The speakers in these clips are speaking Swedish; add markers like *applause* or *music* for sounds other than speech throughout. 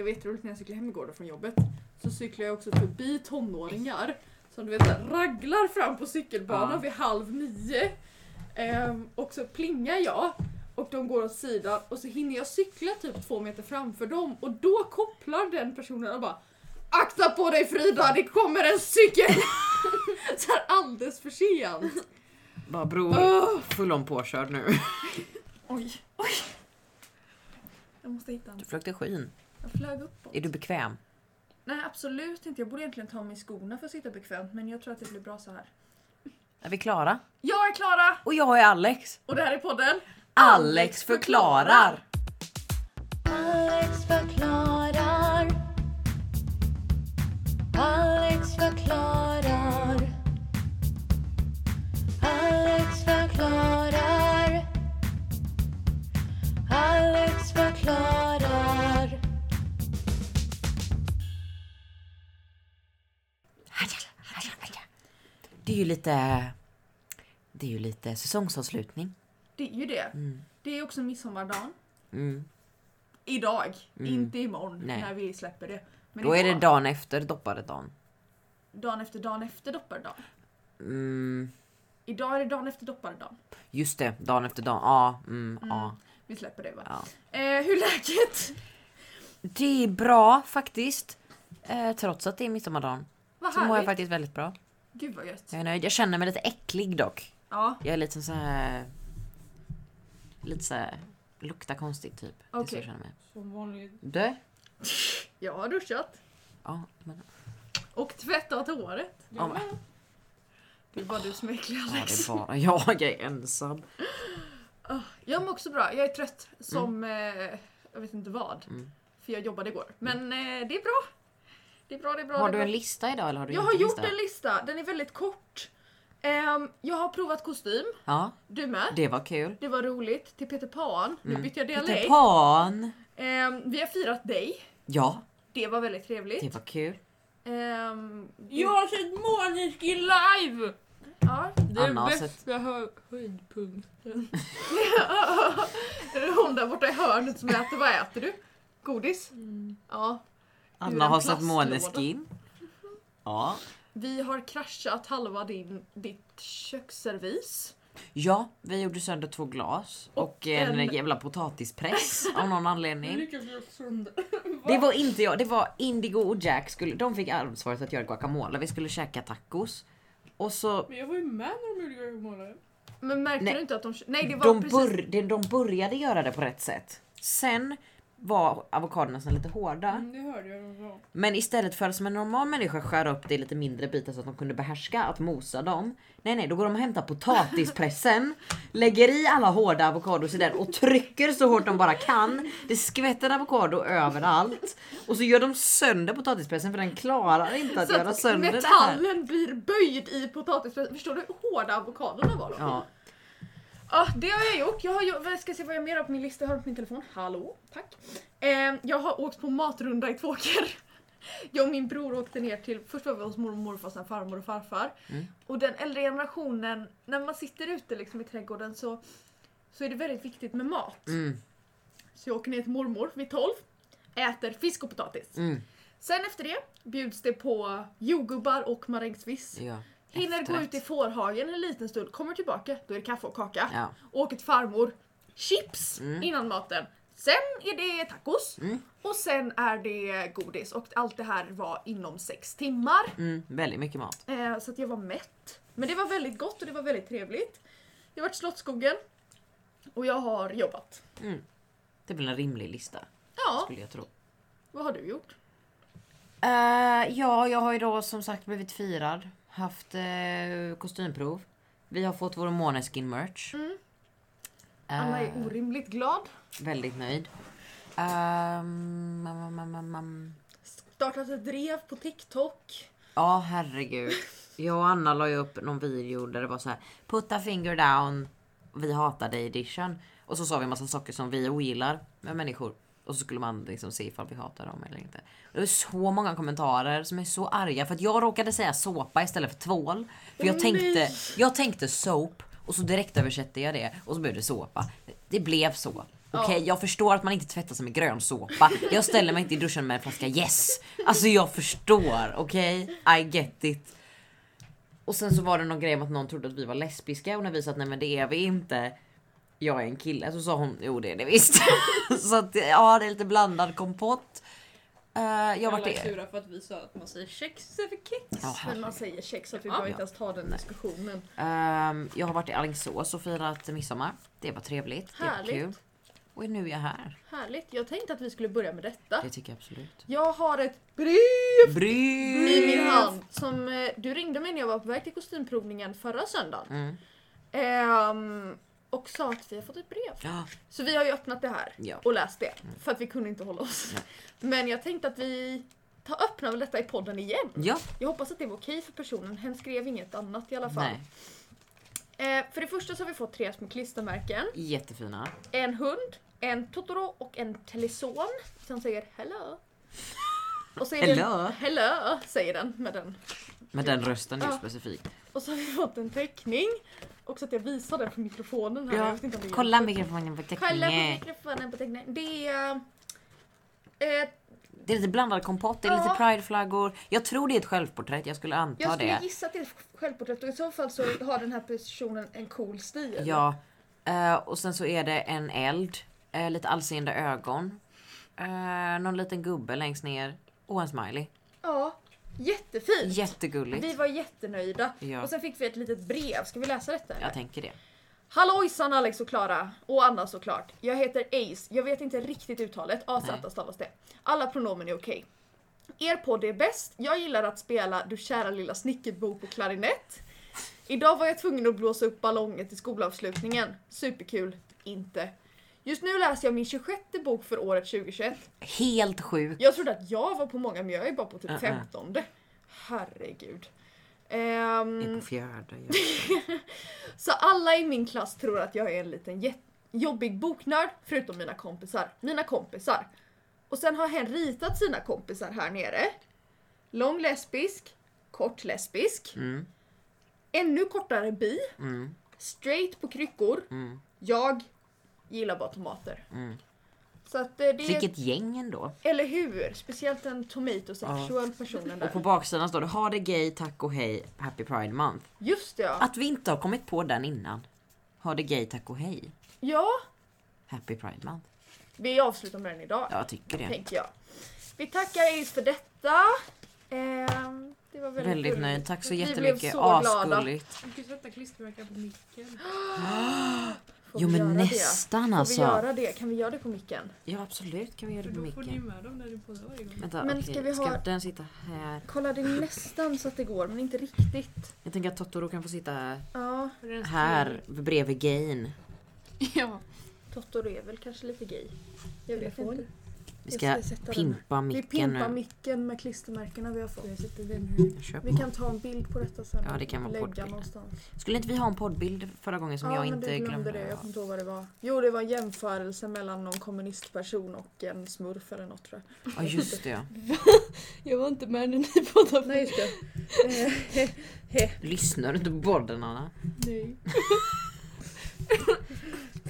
Det var jätteroligt när jag cyklade hem igår från jobbet. Så cyklade jag också förbi tonåringar som du vet raglar fram på cykelbanan Ja. vid halv nio. Ehm, och så plingar jag och de går åt sidan och så hinner jag cykla typ två meter framför dem och då kopplar den personen och bara Akta på dig Frida, det kommer en cykel! *laughs* så här alldeles för sent. Bara bror, Åh. full on påkörd nu. *laughs* Oj, oj. Jag måste hitta en. Du flög till skyn. Jag flög uppåt. Är du bekväm? Nej absolut inte, jag borde egentligen ta av mig skorna för att sitta bekvämt men jag tror att det blir bra så här. Är vi klara? Jag är Klara Och jag är Alex. och det här är podden Alex förklarar. Alex förklarar. Alex förklarar. Alex förklarar. Alex förklarar. Det är ju lite... Det är ju lite säsongsavslutning. Det är ju det. Mm. Det är också midsommardagen. Mm. Idag, Mm. inte imorgon Nej. när vi släpper det. Men Då är det idag, dagen efter dopparedagen. dagen efter dagen efter dopparedagen. Mm. Idag är det dagen efter dopparedagen. Just det, dagen efter dagen. Ja, mm, ja, Vi släpper det va? ja. Eh, hur är läget? Det är bra faktiskt. Eh, trots att det är midsommardagen. Vad Så mår jag härligt. faktiskt väldigt bra. Gud vad gött. Jag är nöjd. Jag känner mig lite äcklig dock. Ja, Jag är lite så här... Lite så här... Luktar konstigt typ. Det är så Okej. jag känner mig. som vanligt. Du? Jag har duschat. Ja, men... Och tvättat håret. Ja, men, Det är bara du som är äcklig ja, det Alex. är bara *laughs* jag. Jag är ensam. Jag mår också bra. Jag är trött som eh, jag vet inte vad. Mm. För jag jobbade igår. Men eh, det är bra. Det är bra, det är bra. Har du en lista idag eller har du Jag har gjort lista? en lista. Den är väldigt kort. Ehm, jag har provat kostym. Ja, Du med. det var kul. Det var roligt. Till Peter Pan. Nu Mm. bytte jag Peter dialekt. Pan! Ehm, vi har firat dig. Ja, Det var väldigt trevligt. det var kul. Ehm, Jag har sett Måneskin live! ja. Det är bästa sett- hö- höjdpunkten. *laughs* hon där borta i hörnet som äter? Vad äter du? Godis? Ja. Anna har sett plastlåda. Måneskin. Ja. Vi har kraschat halva din, ditt köksservis. Ja, vi gjorde sönder två glas och, Och en, en- jävla potatispress *laughs* av någon anledning. *laughs* Det var inte jag, det var Indigo och Jack. Skulle, de fick ansvaret att göra guacamole. Vi skulle käka tacos. Och så... Men jag var ju med när de gjorde guacamole. Men märkte Nej. du inte att de... Nej det var De, precis... bör, de, de började göra det på rätt sätt. Sen var avokadorna nästan lite hårda. Mm, det hörde jag. Men istället för att som en normal människa skära upp det i lite mindre bitar så att de kunde behärska att mosa dem. Nej nej, då går de och hämtar potatispressen, *laughs* lägger i alla hårda avokados i den och trycker så hårt de bara kan. Det skvätter avokado överallt. Och så gör de sönder potatispressen för den klarar inte att Så göra sönder det här. metallen blir böjd i potatispressen. Förstår du hur hårda avokadorna var då? Ja, Ja, det har jag gjort. Jag har gjort, vad ska se vad jag mer har på min lista. Jag har på min telefon. Hallå, tack. Eh, jag har åkt på matrunda i Tvååker. *laughs* Jag och min bror åkte ner till, först var vi hos mormor och morfar, sen farmor och farfar. Mm. Och den äldre generationen, när man sitter ute liksom i trädgården så, så är det väldigt viktigt med mat. mm, Så jag åker ner till mormor vid 12, äter fisk och potatis. mm, Sen efter det bjuds det på jordgubbar och marängsviss. ja. Hinner gå ut i fårhagen en liten stund, kommer tillbaka, då är det kaffe och kaka. Ja. Åker till farmor, chips Mm. innan maten. Sen är det tacos Mm. och sen är det godis och allt det här var inom sex timmar. Mm, väldigt mycket mat. Eh, så att jag var mätt. Men det var väldigt gott och det var väldigt trevligt. Jag har varit i Slottsskogen och jag har jobbat. Mm. Det väl en rimlig lista Ja, skulle jag tro. vad har du gjort? Eh, ja, jag har ju då som sagt blivit firad. Haft uh, kostymprov. Vi har fått vår Måneskin merch. Mm. Eh, Anna är orimligt glad. väldigt nöjd. Mm, mm, mm, mm. Startat ett drev på TikTok. Ja, herregud. Jag och Anna la ju upp någon video där det var så här. Put a finger down. Vi hatar dig edition. Och så sa vi en massa saker som vi ogillar med människor. Och så skulle man liksom se ifall vi hatar dem eller inte. Det var så många kommentarer som är så arga för att jag råkade säga såpa istället för tvål. För jag tänkte, jag tänkte soap och så direkt översätter jag det och så blev det såpa. Det blev så. Okej, Ja. jag förstår att man inte tvättar sig med grönsåpa. Jag ställer mig inte i duschen med en flaska Yes. Alltså jag förstår, okej? I get it. Och sen så var det någon grej om att någon trodde att vi var lesbiska och när vi sa att nej men det är vi inte. Jag är en kille så sa hon jo det är det visst. *laughs* så att ja det är lite blandad kompott. Uh, jag är det. sura för att vi sa att man säger kex istället för kex. Ja, Men man säger check så att vi Ja. behöver inte ens ta den diskussionen. Ehm, jag har varit i Alingsås och firat midsommar. Det var trevligt. Det var Härligt. kul. Och nu är jag här. Härligt. Jag tänkte att vi skulle börja med detta. Det tycker jag absolut. Jag har ett brev Brev! i min hand som eh, du ringde mig när jag var på väg till kostymprovningen förra söndagen. Mm. Ehm, och sa att vi har fått ett brev. Ja, Så vi har ju öppnat det här Ja. och läst det. För att vi kunde inte hålla oss. Nej. Men jag tänkte att vi tar öppnar väl detta i podden igen. ja. Jag hoppas att det var okej för personen. Hen skrev inget annat i alla fall. Eh, för det första så har vi fått tre små klistermärken. Jättefina. En hund, en Totoro och en teleson som säger hello. Och så är det Hello. En, hello säger den med den. Med den rösten Ja. specifikt. Och så har vi fått en teckning. Och så att jag visar den på mikrofonen här. Jag Ja. vet inte om det Kolla mikrofonen på Kolla på teckningen. mikrofonen på teckningen. Det är... Eh, Det är lite blandad kompott, det är Ja. lite prideflaggor. Jag tror det är ett självporträtt, jag skulle anta jag skulle det. gissa att det är ett självporträtt och i så fall så har den här personen en cool stil. Ja. Eh, och sen så är det en eld, eh, lite allseende ögon. Uh, någon liten gubbe längst ner. Och en smiley. Ja, jättefint. Jättegulligt. Vi var jättenöjda. Ja. Och sen fick vi ett litet brev. Ska vi läsa detta? eller? Jag tänker det. Hallojsan Alex och Klara och Anna såklart. Jag heter Ace. Jag vet inte riktigt uttalet. AZ stavas det. Alla pronomen är okej. Er podd är bäst. Jag gillar att spela Du kära lilla snickerbo på klarinett. Idag var jag tvungen att blåsa upp ballongen till skolavslutningen. Superkul. Inte. Just nu läser jag min 26 bok för året 2021. Helt sjukt. Jag trodde att jag var på många men jag är bara på typ Uh-uh. 15. Herregud. Ehm, är på fjärde. *laughs* Så alla i min klass tror att jag är en liten jobbig boknörd, förutom mina kompisar. Mina kompisar. Och sen har hen ritat sina kompisar här nere. Lång lesbisk, kort lesbisk, Mm, ännu kortare bi, mm, straight på kryckor. mm, Jag gillar bara tomater. mm. Så att eh, det är... Vilket gäng ändå. Eller hur? Speciellt en tomatosexual personen Och på där. baksidan står det ha det gay, tack och hej, happy pride month. Just det ja. Att vi inte har kommit på den innan. Ha det gay, tack och hej, Ja, happy pride month. vi avslutar med den idag. Ja, jag tycker det. tänker jag. Vi tackar Ace för detta. Ehm, det var väldigt, Väldigt nöjd. Tack så Vi blev jättemycket. så glada. Asgulligt. Du kan sätta klistermärken på micken. *gasps* *gasps* *gasps* Får Jo vi men göra nästan det? Får vi alltså. göra det? Kan vi göra det på micken? Ja absolut kan vi göra det på då får ni micken. med dem när du poddar varje gång. Vänta, Men okej. ska vi ha- den sitta här? Kolla det är nästan så att det går men inte riktigt. Jag tänker att Totoro kan få sitta Ja, här bredvid gayn. *laughs* Ja. Totoro är väl kanske lite gay. Jag vet inte. Vi ska ska sätta den pimpa Vi micken pimpar nu. micken med klistermärkena vi har fått. Vi kan ta en bild på detta sen. Ja, det kan vara Lägga någonstans. Skulle inte vi ha en poddbild förra gången som ja, jag men inte du glömde glömde? det. Jag Ja. kommer inte ihåg vad det var. Jo, det var en jämförelse mellan någon kommunistperson och en smurf eller något tror jag. Ja just det. *laughs* Jag var inte med när ni poddade. Nej, just det. *laughs* Lyssnar du inte på podden Anna? Nej. *laughs*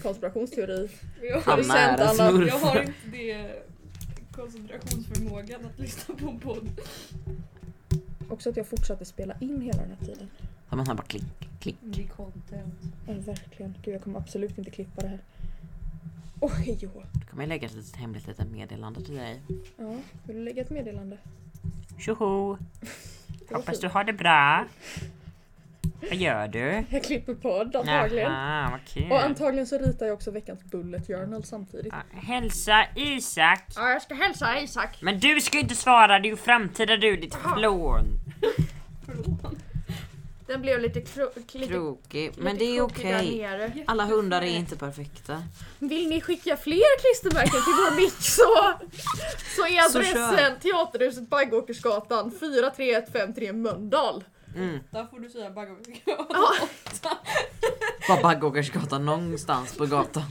Konspirationsteori. Jag Anna har, är en Anna. smurf. jag har inte det koncentrationsförmågan att lyssna på en podd. Också att jag fortsatte spela in hela den här tiden. Ja, man hör bara klick, klick. Det är content. Ja, verkligen. Gud, jag kommer absolut inte klippa det här. Åh, hej jo. Då kommer jag lägga ett litet hemligt litet meddelande till dig. Ja, vill du lägga ett meddelande? Tjoho! *laughs* Var fint. har det bra. Vad gör du? Jag klipper podd antagligen. Kul. Och antagligen så ritar jag också veckans bullet journal samtidigt. Ja, Hälsa Isak. Ja, jag ska hälsa Isak. Men du ska inte svara, det är ju framtida du ditt flån. *laughs* Den blev lite, kro- lite, Krokig, lite men det är okej. nere. Alla hundar är inte perfekta. Vill ni skicka fler klistermärken till vår mick så, så är Så adressen Teaterhuset Baggåkersgatan 43153 Mölndal. Mm. Där får du säga bagge. Ja, *laughs* Bara Baggåkersgatan någonstans på gatan.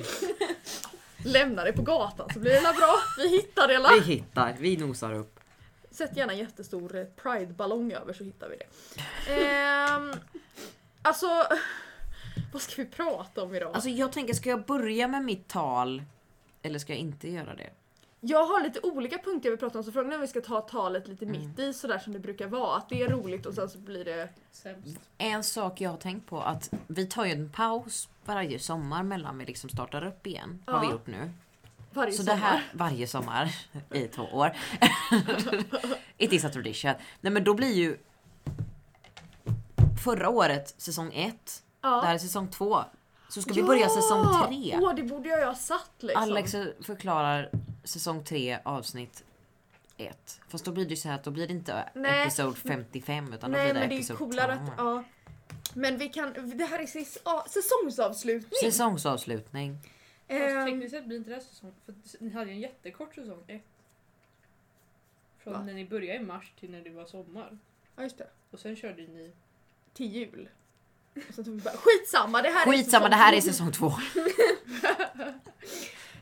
lämna det på gatan så blir det bra. Vi hittar det la. Vi hittar, vi nosar upp. Sätt gärna en jättestor eh, Pride-ballong över så hittar vi det. Ehm, alltså, vad ska vi prata om idag? Alltså jag tänker, ska jag börja med mitt tal Eller ska jag inte göra det? Jag har lite olika punkter jag vill prata om så frågan är om vi ska ta talet lite Mm. mitt i sådär som det brukar vara. Att det är roligt och sen så blir det... Sämst. En sak jag har tänkt på att vi tar ju en paus varje sommar mellan vi liksom startar upp igen. Har vi Ja. gjort nu. Varje Så sommar. det här varje sommar *laughs* i två år. *laughs* It is a tradition. Nej men då blir ju förra året säsong ett. ja. Det här är säsong två. Så ska vi börja säsong tre. Åh, det borde jag ju ha satt liksom. Alex förklarar säsong tre avsnitt ett. Fast då blir det ju så här att då blir det inte Nej. episod 55 utan då Nej blir det men det är episod coolare 12. att... Ja. Men vi kan... Det här är säs, ja, säsongsavslutning. Säsongsavslutning. Fast Ehm, tekniskt sett blir inte det här säsong... För ni hade ju en jättekort säsong ett. Från Va? när ni började i mars till när det var sommar. ja just det. Och sen körde ni... Till jul. Och sen tog vi bara, skitsamma det här Skitsamma är det här är säsong säsong två. *laughs*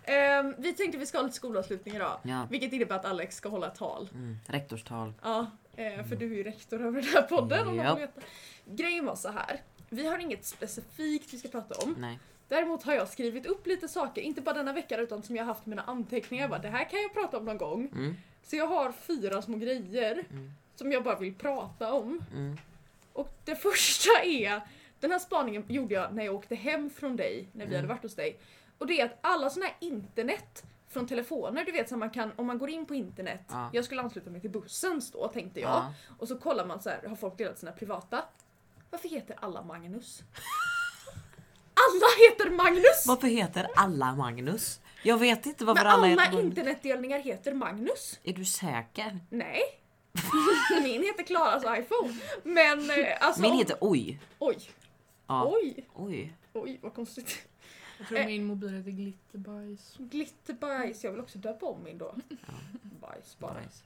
Ehm, Vi tänkte vi ska ha lite skolavslutning idag. Ja. Vilket innebär att Alex ska hålla ett tal. Mm, rektorstal. Ja, eh, för du är ju rektor över den här podden om någon Japp. vill veta. Grejen var så här. Vi har inget specifikt vi ska prata om. Nej. Däremot har jag skrivit upp lite saker, inte bara denna vecka utan som jag har haft mina anteckningar. Jag bara, det här kan jag prata om någon gång. Mm, Så jag har fyra små grejer Mm. som jag bara vill prata om. mm, Och det första är, den här spaningen gjorde jag när jag åkte hem från dig, när vi Mm. hade varit hos dig. Och det är att alla såna här internet från telefoner, du vet så man kan, om man går in på internet, Ja. jag skulle ansluta mig till bussens då tänkte jag. ja. Och så kollar man så här, har folk delat sina privata? Varför heter alla Magnus? *laughs* Alla heter Magnus! Varför heter alla Magnus? Jag vet inte varför Men alla alla heter Magnus. internetdelningar heter Magnus. Är du säker? Nej. *laughs* Min heter Klaras iPhone. Men eh, alltså... Min heter Oj. Oj, Ja. oj, Oj. oj vad konstigt. Jag tror Eh. min mobil heter Glitterbajs. Glitterbajs, jag vill också döpa om min då. Bajs bara. Bajs.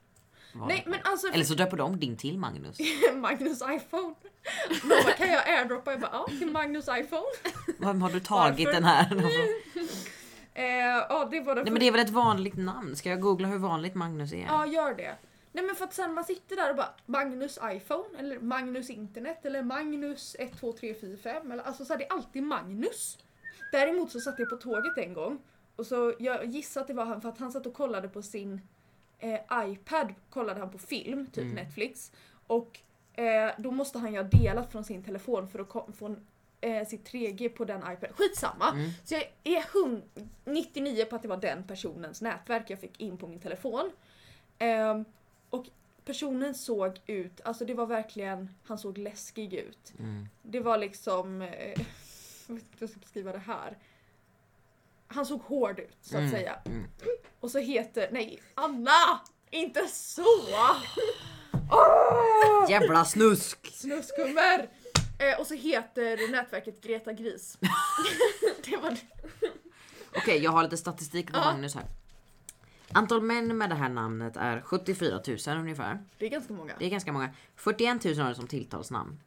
Nej det. men alltså Eller så döper de din till Magnus. *laughs* Magnus iPhone. Mamma kan jag airdroppa? Jag bara ja, till Magnus iPhone. Vem har du tagit Varför? den här? Eh, ja det var den Nej men det är väl ett vanligt namn? Ska jag googla hur vanligt Magnus är? Ja, gör det. Nej men för att sen man sitter där och bara Magnus iPhone eller Magnus internet eller Magnus 1, 2, 3, 4, 5 eller alltså så här, det är alltid Magnus. Däremot så satt jag på tåget en gång och så jag gissar att det var han för att han satt och kollade på sin eh, iPad kollade han på film, typ Mm. Netflix och eh, då måste han ju ha delat från sin telefon för att få eh, sitt 3G på den iPaden. Skitsamma! Mm. Så jag är hund- 99 på att det var den personens nätverk jag fick in på min telefon. Ehm, och personen såg ut, alltså det var verkligen, han såg läskig ut. Mm. Det var liksom, eh, *laughs* jag vet inte hur jag ska beskriva det här. Han såg hård ut så att Mm. säga. Mm. Och så heter, nej Anna! Inte så! Åh! *laughs* Jävla snusk! Snuskummer! Eh, och så heter nätverket Greta Gris. *laughs* det var det. Okej, jag har lite statistik på. Magnus här. Antal män med det här namnet är 74 000 ungefär. Det är ganska många. Det är ganska många. 41 000 har det som tilltalsnamn.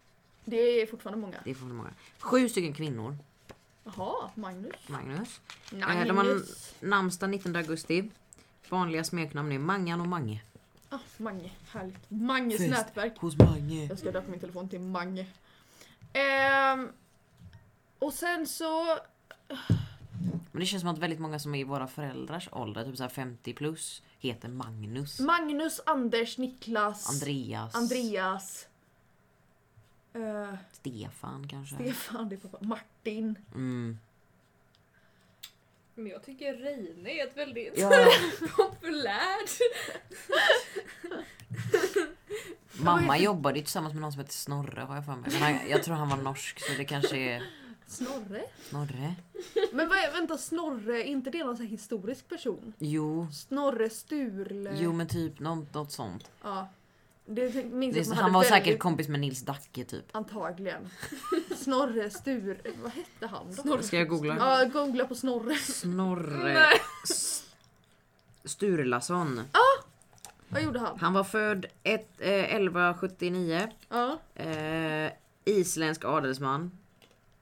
Det är fortfarande många. Det är fortfarande många. Sju stycken kvinnor. Jaha, Magnus. Magnus. Eh, Magnus. De har namnsdag 19 augusti. Vanliga smeknamn är Mangan och Mange. Ah, Mange, härligt. Manges Fest. nätverk. Hos Mange. Jag ska döpa min telefon till Mange. Ehm, och sen så... Men det känns som att väldigt många som är i våra föräldrars ålder, typ så här 50 plus, heter Magnus. Magnus, Anders, Niklas, Andreas. Andreas. eh, Stefan kanske. Stefan, det är pappa. Martin. Mm. Men jag tycker Reine är ett väldigt Ja, *laughs* populärt. mamma jobbade ju tillsammans med någon som heter Snorre har jag för mig. Men han, jag tror han var norsk så det kanske är Snorre? Snorre. Men vad är, vänta, Snorre, är inte det någon sån här historisk person? Jo, Snorre Sturle? jo men typ något, något sånt. Ja. Det minns Det, man han var väldigt- säkert kompis med Nils Dacke typ. Antagligen. Snorre Stur... Vad hette han då? Ska jag googla? Ja, googla på Snorre. Snorre Nej. S- Sturlason. Vad gjorde han? Han var född ett, eh, 1179. Ja. Eh, isländsk adelsman.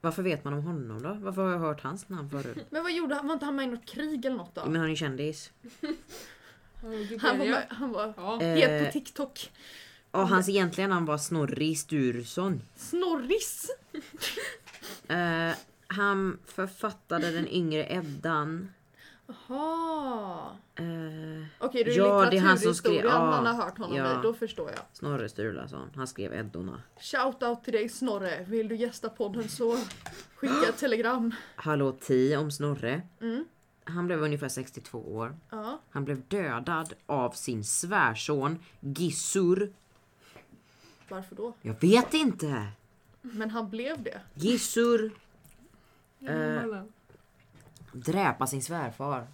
Varför vet man om honom då? Varför har jag hört hans namn förut? *laughs* Men vad gjorde han? Var inte han med i något krig eller något då? Men han är ju kändis. *laughs* Han var, med, han var Ja. het på Eh, TikTok. och hans egentliga namn var Snorri Sturluson. Snorris. *laughs* Eh, han författade den yngre Eddan. Jaha. Eh, Okej, det är Ja, det är han som skrev- litteraturhistorien ja, man har hört honom ja. i. Då förstår jag. Snorre Sturlason, han skrev Eddorna. Shoutout till dig Snorre. Vill du gästa podden så skicka ett *gasps* telegram. Hallå 10 om Snorre. Mm. Han blev ungefär 62 år. Ja. Han blev dödad av sin svärson Gissur. Varför då? Jag vet inte. Men han blev det. Gissur Eh. Dräpa sin svärfar.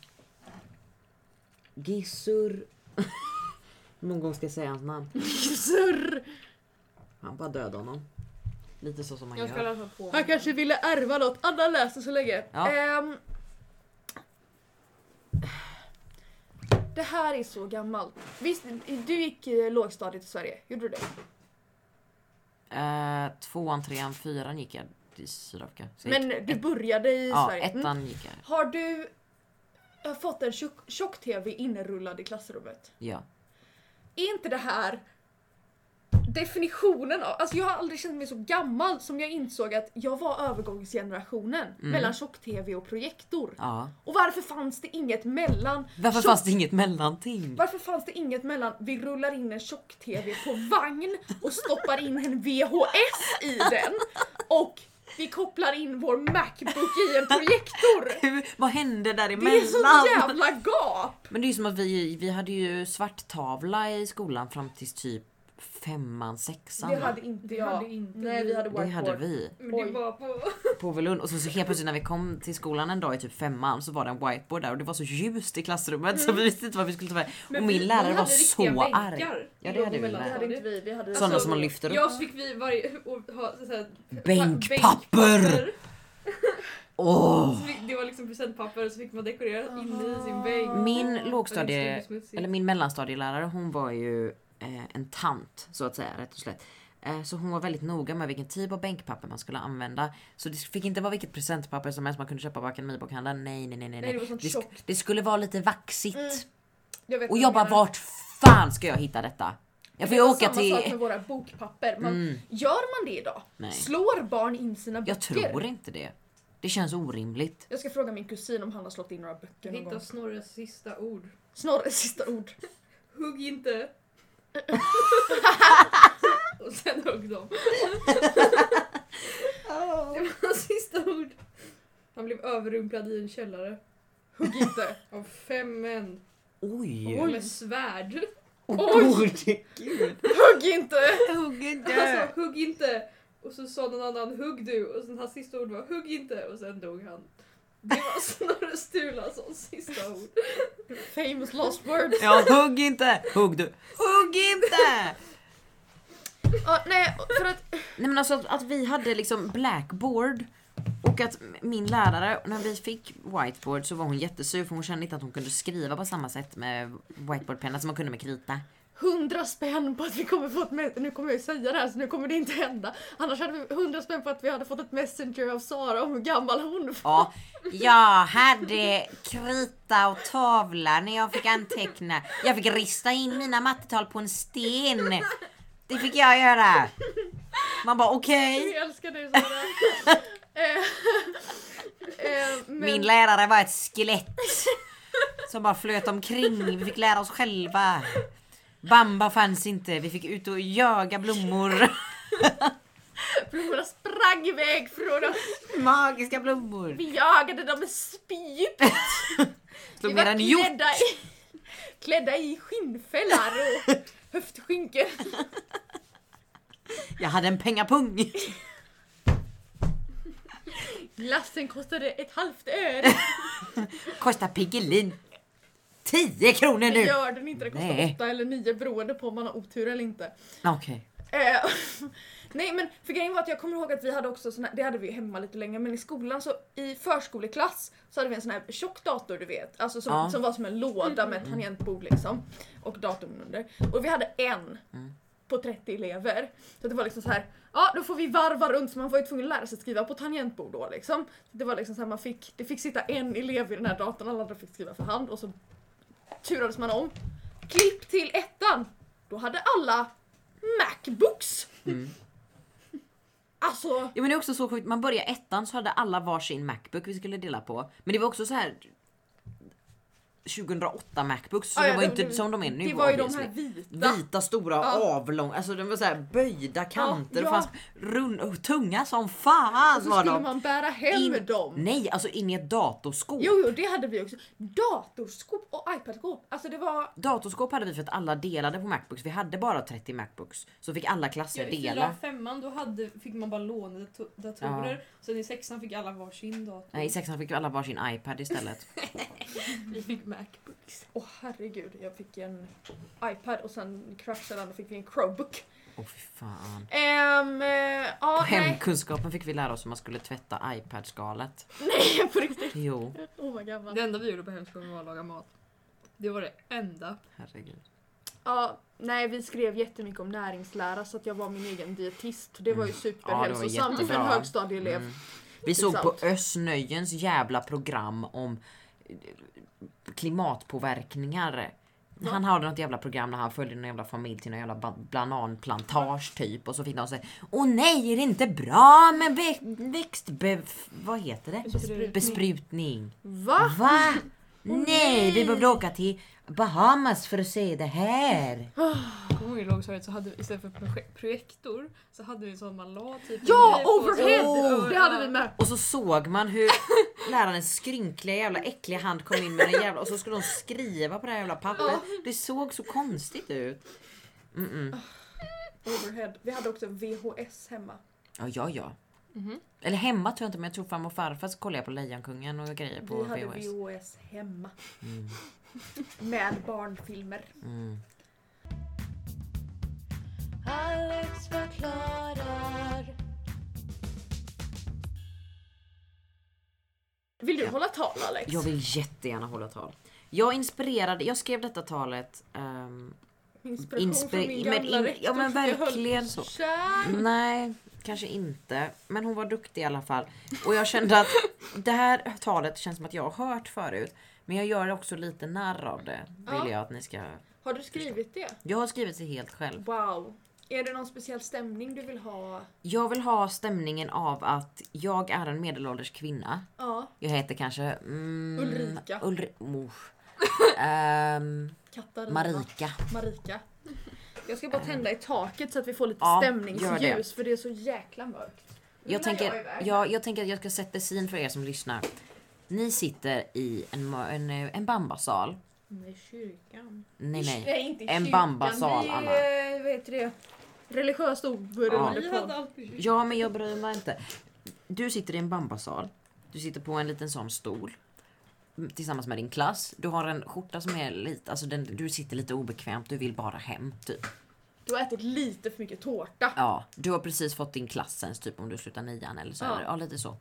Gissur... Många gånger ska jag säga hans namn? Surr. Han bara dödade honom. Lite så som man Jag ska gör. läsa på. Han kanske ville ärva något. Anna läser så länge. Ja. Ehm, det här är så gammalt. Visst, du gick eh, lågstadiet i Sverige? Gjorde du det? Eh, tvåan, trean, fyran gick jag i Sydafrika. Så jag Men gick du ett- började i Ja, Sverige? Mm. ettan gick jag. Har du eh, fått en tjock- tjock-tv inrullad i klassrummet? Ja. Är inte det här definitionen av... Alltså jag har aldrig känt mig så gammal som jag insåg att jag var övergångsgenerationen Mm. mellan tjock-tv och projektor. ja. Och varför fanns det inget mellan... Varför tjock- fanns det inget mellanting? Varför fanns det inget mellan vi rullar in en tjock-tv på vagn och stoppar in en VHS i den och vi kopplar in vår Macbook i en projektor? *laughs* Hur, vad hände Det är däremellan? så jävla gap! Men det är ju som att vi, vi hade ju svarttavla i skolan fram till typ femman, sexan. Det hade inte Det jag. hade inte Nej, vi hade det hade vi Men det var på... på Velund. Och så, så helt plötsligt när vi kom till skolan en dag i typ femman så var det en whiteboard där och det var så ljust i klassrummet så vi visste inte vad vi skulle ta vägen. Och vi- min lärare vi var så riktiga arg. bänkar Ja, det hade vi och Det hade inte vi. vi hade Sådana Alltså, som man lyfter upp. Ja, så fick vi varje... Och ha, så här, Bänkpapper! Åh! Så fick, det var liksom presentpapper så fick man dekorera inne i sin bänk. Min Och lågstadie, eller min mellanstadielärare hon var ju en tant så att säga rätt och slätt. Eh, så hon var väldigt noga med vilken typ av bänkpapper man skulle använda. Så det fick inte vara vilket presentpapper som helst man kunde köpa på akademibokhandeln. Nej nej nej nej. Nej, det det, sk- det skulle vara lite vaxigt. Mm. Jag vet Och vad jag bara vart fan ska jag hitta detta? Jag får Det ju var åka samma sak till... med våra bokpapper. Man, Mm, Gör man det idag? nej. Slår barn in sina böcker? Jag tror inte det. Det känns orimligt. Jag ska fråga min kusin om han har slått in några böcker någon gång. Snorres sista ord. Snorre, sista ord. Hugg inte. *laughs* och sen högg de. Det var hans sista ord. Han blev överrumplad i en källare. Hugg inte. Av fem män. Oj! Med svärd. Oj! Gud! Hugg inte! Hugg Han inte! sa hugg inte. Och så sa någon annan hugg du. Och sen hans sista ord var hugg inte. Och sen dog han. Det var Snorre Sturlasons sista ord. Famous lost words. Ja, hugg inte! Hugg du! Hugg inte! Ja, nej, för att... Nej men alltså att, att vi hade liksom blackboard och att min lärare, när vi fick whiteboard så var hon jättesur för hon kände inte att hon kunde skriva på samma sätt med whiteboardpenna som man kunde med krita. Hundra spänn på att vi kommer få ett me- Nu kommer jag ju säga det här så nu kommer det inte hända. Annars hade vi hundra spänn på att vi hade fått ett messenger av Sara om hur gammal hon var. Ja, jag hade krita och tavla när jag fick anteckna. Jag fick rista in mina mattetal på en sten. Det fick jag göra. Man bara okej. Vi älskar dig Sara. *laughs* Eh, eh, men- Min lärare var ett skelett. Som bara flöt omkring. Vi fick lära oss själva. Bamba fanns inte. Vi fick ut och jaga blommor. *laughs* Blommorna sprang iväg från oss. Magiska blommor. Vi jagade dem med spjut. *laughs* Vi var klädda i, *laughs* klädda i skinnfällar och höftskynken. Jag hade en pengapung. Glassen kostade ett halvt öre. Kostar Piggelin 10 kronor Det nu. gör den inte, det kostar Nej. åtta eller nio beroende på om man har otur eller inte. Okej. Eh, *laughs* nej men för grejen var att jag kommer ihåg att vi hade också såna, det hade vi hemma lite länge, men i skolan så i förskoleklass så hade vi en sån här tjock dator du vet, alltså som, Ja. som var som en låda med ett tangentbord liksom. Och datorn under. Och vi hade en Mm. på 30 elever. Så det var liksom så här, ja då får vi varva runt så man var ju tvungen att lära sig skriva på tangentbord då liksom. Det var liksom så här, man fick, det fick sitta en elev i den här datorn, alla andra fick skriva för hand och så turades man om. Klipp till ettan! Då hade alla Macbooks! Mm. Alltså, Ja, men det är också så sjukt. Man börjar ettan så hade alla varsin Macbook vi skulle dela på. Men det var också så här. 2008 Macbooks. Så Ja, det ja, var ju det- inte som de är nu Det var ju de här vita. Vita stora Ja. avlånga, alltså de var så här böjda kanter. ja. och fanns rund, och tunga som fan Och så var skulle de. man bära hem In- dem. Nej, alltså in i ett datorskåp. Jo, jo, det hade vi också. Datorskåp och iPadskåp. Alltså det var... Datorskåp hade vi för att alla delade på Macbooks. Vi hade bara 30 Macbooks. Så fick alla klasser Ja, I dela. och femman då hade, fick man bara låna dato- datorer. Sen i sexan fick alla varsin dator. Nej, i sexan fick alla varsin iPad istället. *laughs* Vi fick Macbooks. Åh herregud, jag fick en iPad och sen kraschade den och fick vi en Chromebook. Åh fy fan. Eh, ja, På hemkunskapen fick vi lära oss hur man skulle tvätta iPad-skalet. Nej, *laughs* på riktigt. Jo, Åh vad gammal. Det enda vi gjorde på hemskolan var att laga mat. Det var det enda. herregud. Ja, nej, vi skrev jättemycket om näringslära så att jag var min egen dietist. Det var ju Mm. Ja, superhälsosamt för en högstadieelev. Mm. Vi såg på Sant. Ösnöjens jävla program om klimatpåverkningar. Ja. Han hade något jävla program när han följde någon jävla familj till någon jävla ba- bananplantage typ och så fick de säga Åh nej är det inte bra med vä- växtbe... vad heter det? Besprutning. Besprutning. Va? Va? Nej, vi behövde åka till Bahamas för att se det här. Kommer ihåg i lågstadiet så hade vi istället för proje- projektor så hade vi en sån man la typ Ja, overhead! sig. Det hade vi med. Och så såg man hur *laughs* lärarens skrynkliga jävla äckliga hand kom in med den jävla och så skulle de skriva på det här jävla pappret. Det såg så konstigt ut. Mm-mm. Overhead. Vi hade också VHS hemma. Ja, ja, ja. Mhm. Eller hemma tror jag inte men jag tror farmor och farfar så kollade jag på Lejonkungen och grejer på Vi hade VHS. VHS hemma. Mm. *laughs* Med barnfilmer. Mm. Alex förklarar. Vill du Ja. hålla tal Alex? Jag vill jättegärna hålla tal. Jag inspirerade, jag skrev detta talet ehm, Inspiration Inspi- från min men gamla in- rektor. ja, men verkligen så. kär. Nej, kanske inte. Men hon var duktig i alla fall. Och jag kände att det här talet känns som att jag har hört förut. Men jag gör också lite narr av det. Vill Ja. jag att ni ska... Har du skrivit det? Jag har skrivit det helt själv. Wow. Är det någon speciell stämning du vill ha? Jag vill ha stämningen av att jag är en medelålders kvinna. Ja. Jag heter kanske... Mm, Ulrika. Ulri oh. *laughs* Ehm, Katarina. Marika. Marika. Jag ska bara tända i taket så att vi får lite Ja, stämningsljus för det är så jäkla mörkt. Jag tänker, iväg. jag, jag tänker att jag ska sätta scen för er som lyssnar. Ni sitter i en, en, eh, en bambasal. Nej, kyrkan. Nej nej. Nej, inte En kyrkan. bambasal, Vi, Anna. eh, vad heter det? Religiöst Ja. oberoende alltid Ja men jag bryr mig inte. Du sitter i en bambasal. Du sitter på en liten sån stol. Mm, Tillsammans med din klass. Du har en skjorta som är lite, alltså den, du sitter lite obekvämt. Du vill bara hem typ. Du har ätit lite för mycket tårta. Ja, du har precis fått din klassens typ om du slutar nian eller så. Ja. Ja, ja lite så.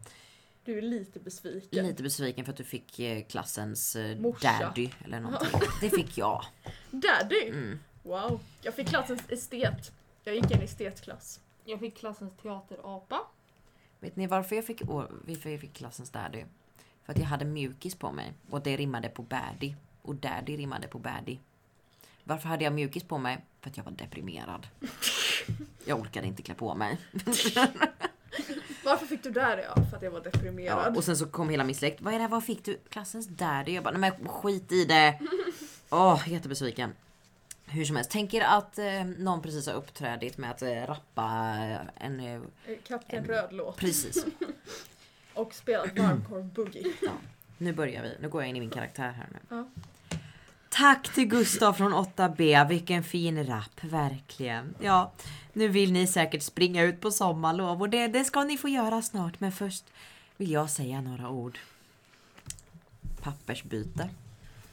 Du är lite besviken. Lite besviken för att du fick eh, klassens eh, Morsa. daddy eller någonting. Det fick jag. *laughs* Daddy! Mm. Wow. Jag fick klassens estet. Jag gick i en estetklass. Jag fick klassens teaterapa. Vet ni varför jag fick, jag fick klassens daddy? För att jag hade mjukis på mig och det rimmade på baddy. Och daddy rimmade på baddy. Varför hade jag mjukis på mig? För att jag var deprimerad. Jag orkade inte klä på mig. *laughs* Varför fick du där ja? För att jag var Ja, deprimerad. och sen så kom hela min släkt. Vad är det här? Vad fick du? Klassens daddy? Jag bara, nej men skit i det. Åh, jättebesviken. Hur som helst, tänk er att eh, någon precis har uppträdit med att eh, rappa en... Eh, Kapten En- Rödlåt. precis. *laughs* Och spelat *clears throat* varmkorv boogie. Nu börjar vi. Nu går jag in i min karaktär här nu. Ja. Tack till Gustav från 8B. Vilken fin rap, verkligen. Ja, nu vill ni säkert springa ut på sommarlov och det, det ska ni få göra snart. Men först vill jag säga några ord. Pappersbyte.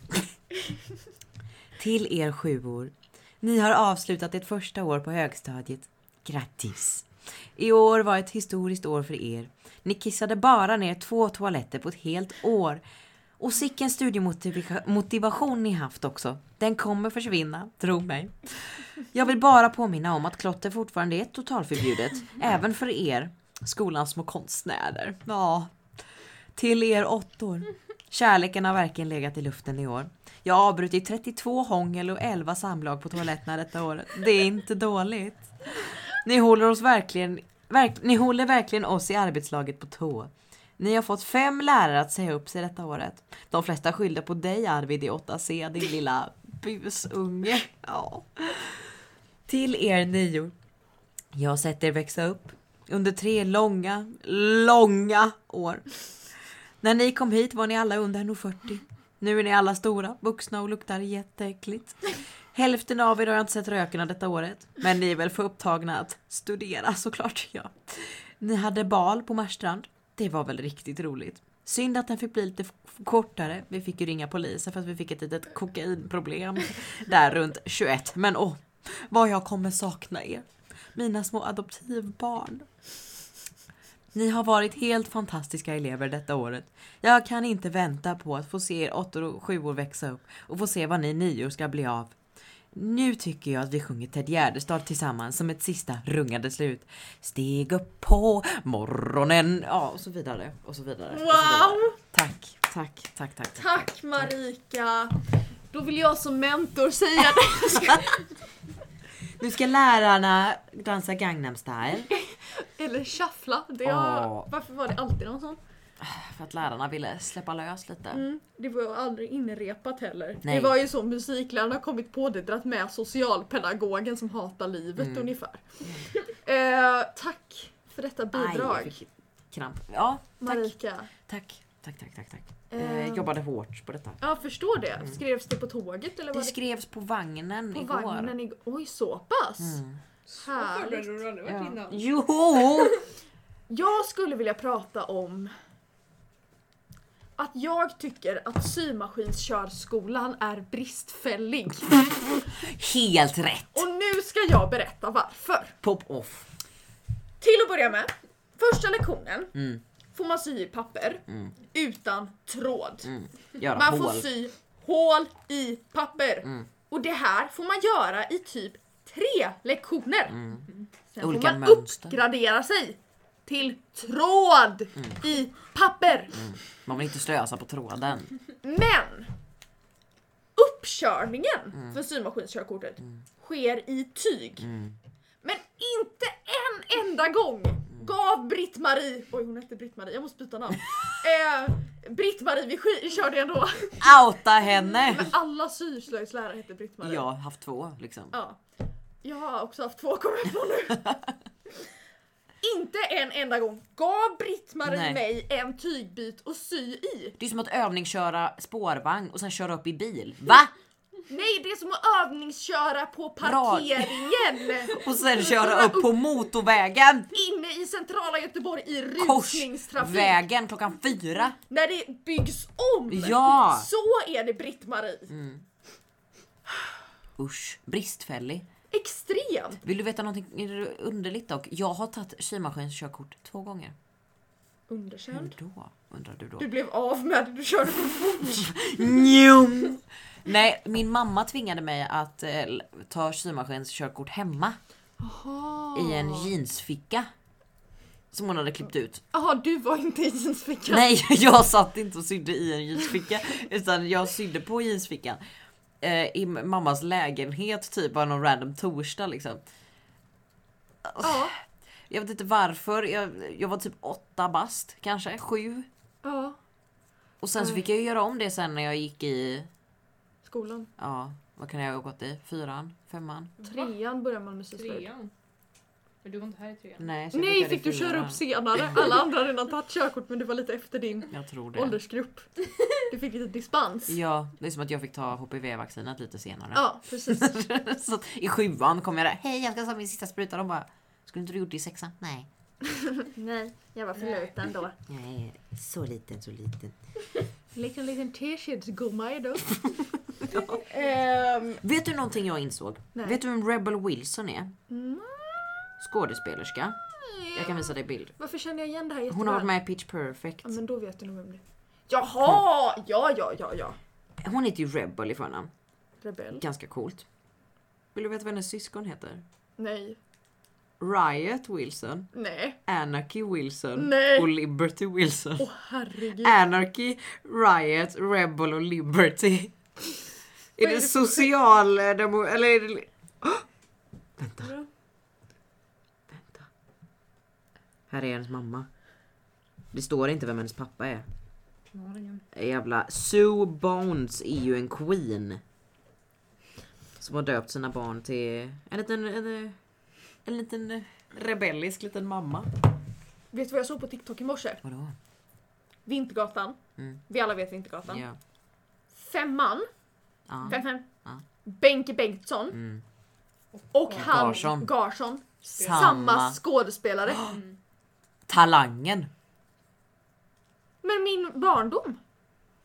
*laughs* till er sjuor. Ni har avslutat ert första år på högstadiet. Grattis! I år var ett historiskt år för er. Ni kissade bara ner två toaletter på ett helt år. Och sicken studiemotivation ni haft också. Den kommer försvinna, tro mig. Jag vill bara påminna om att klotter fortfarande är totalförbjudet. även för er, skolans små konstnärer. Ja. Till er åttor. Kärleken har verkligen legat i luften i år. Jag har avbrutit 32 hångel och 11 samlag på toaletterna detta året. Det är inte dåligt. Ni håller oss verkligen, verk, ni håller verkligen oss i arbetslaget på tå. Ni har fått fem lärare att säga upp sig detta året. De flesta skyllde på dig Arvid i 8C, din lilla busunge. Ja. Till er nio. Jag har sett er växa upp under tre långa, långa år. När ni kom hit var ni alla under 1,40. Nu är ni alla stora, vuxna och luktar jätteäckligt. Hälften av er har jag inte sett röken av detta året. Men ni är väl för upptagna att studera såklart. Ja. Ni hade bal på Marstrand. Det var väl riktigt roligt. Synd att den fick bli lite kortare. Vi fick ju ringa polisen för att vi fick ett litet kokainproblem där runt 21. Men åh, vad jag kommer sakna er. Mina små adoptivbarn. Ni har varit helt fantastiska elever detta året. Jag kan inte vänta på att få se er åttor och sjuor växa upp och få se vad ni nior ska bli av. Nu tycker jag att vi sjunger Ted Gärdestad tillsammans som ett sista rungande slut. Steg upp på morgonen. Ja, och så vidare. Och så vidare. och så vidare. Wow! Tack, tack, tack, tack. tack. Marika! Då vill jag som mentor säga det. *laughs* Nu ska lärarna dansa Gangnam style. Eller shuffla. Det har, Åh. Varför var det alltid någon sån? För att lärarna ville släppa lös lite. Mm, det var ju aldrig inrepat heller. Nej. Det var ju så musiklärarna har kommit på det, dragit med socialpedagogen som hatar livet Mm. ungefär. Eh, tack för detta bidrag. Aj, fick kramp. Ja, tack. Marika. Tack, tack, tack, tack. tack. Eh, Eh, jobbade hårt på detta. Ja, förstår det. Skrevs det på tåget eller Det var det skrevs på vagnen på igår. vagnen igår? Oj, så pass? Mm. Så Härligt. förberedd har du aldrig varit Ja. innan. Jo! *laughs* Jag skulle vilja prata om att jag tycker att symaskinskörsskolan är bristfällig. Helt rätt! Och nu ska jag berätta varför. Pop off. Till att börja med, första lektionen Mm. får man sy i papper Mm. utan tråd. Mm. Man får hål. sy hål i papper. Mm. Och det här får man göra i typ tre lektioner. Mm. Sen Olika får man mönster. uppgradera sig till tråd Mm. i papper. Man vill inte slösa på tråden. Men uppkörningen för symaskinskörkortet sker i tyg. Mm. Men inte en enda gång gav Britt-Marie, oj hon hette Britt-Marie, jag måste byta namn. *laughs* eh, Britt-Marie, vi körde ändå. Outa henne! *laughs* Men alla syslöjdslärare hette Britt-Marie. Jag har haft två liksom. Ja. Jag har också haft två kommer jag på nu. *laughs* Inte en enda gång gav Britt-Marie Nej. mig en tygbit att sy i. Det är som att övningsköra spårvagn och sen köra upp i bil. Va? Nej, det är som att övningsköra på parkeringen. *laughs* Och sen köra upp på motorvägen! Inne i centrala Göteborg i rusningstrafik. Korsvägen klockan fyra. När det byggs om. Ja! Så är det Britt-Marie. Usch, bristfällig. Extremt. Vill du veta någonting underligt dock? Jag har tagit symaskinskörkort två gånger. Hur Underkänd. då? Undrar du då? Du blev av med det, du körde för fort. Njum. Nej, min mamma tvingade mig att eh, ta symaskinskörkort hemma i en jeansficka. Som hon hade klippt ut. Jaha, du var inte i jeansfickan. Nej, *laughs* jag satt inte och sydde i en jeansficka. Utan jag sydde på jeansfickan. Eh, I mammas lägenhet typ bara någon random torsdag liksom. Ja. Jag vet inte varför. Jag, jag var typ åtta bast kanske, sju. ja. Och sen så fick jag ju göra om det sen när jag gick i, Skolan. ja vad kan jag ha gått i? Fyran? Femman? Trean börjar man med syslöjd. Trean. Men du var inte här i trean. Nej, så jag Nej, fick du köra fyran. upp senare? *laughs* Alla andra har redan tagit körkort men du var lite efter din Jag tror det. åldersgrupp. Du fick lite dispens. Ja, det är som att jag fick ta HPV-vaccinet lite senare. Ja, precis. *laughs* så att I sjuan kom jag där, hej jag ska ta min sista spruta. De bara, skulle inte du gjort det i sexan? Nej. *laughs* Nej, jag var för liten då. Nej, så liten, så liten. Liten liten teskedsgumma är du. Ehm, Vet du någonting jag insåg? Nej. Vet du vem Rebel Wilson är? mm, Skådespelerska. Jag kan visa dig bild. varför känner jag igen det här jätteväl? Hon har varit med i Pitch Perfect. Ja, men då vet du nog vem det är. Jaha! Ja, ja, ja, ja. Hon heter ju Rebel i förnamn. Rebell. Ganska coolt. Vill du veta vad hennes syskon heter? Nej. Riot Wilson, Nej. Anarchy Wilson Nej. och Liberty Wilson. Åh herregud. Anarchy, Riot, Rebel och Liberty. Är är det det för- socialdemo... Eller är det... Åh! Vänta, Ja. vänta. Här är hennes mamma. Det står inte vem hennes pappa är. Jävla Sue Bones är ju en queen. Som har döpt sina barn till en liten, en, en liten rebellisk liten mamma. Vet du vad jag såg på TikTok i morse? Vadå? Vintergatan. Mm. Vi alla vet Vintergatan. Ja. Femman. ja. Fem, fem. Ja. Benke Bengtsson. Mm. Och han Garsson. Garsson. Samma. Samma skådespelare. *gasps* Mm. Talangen. Men min barndom.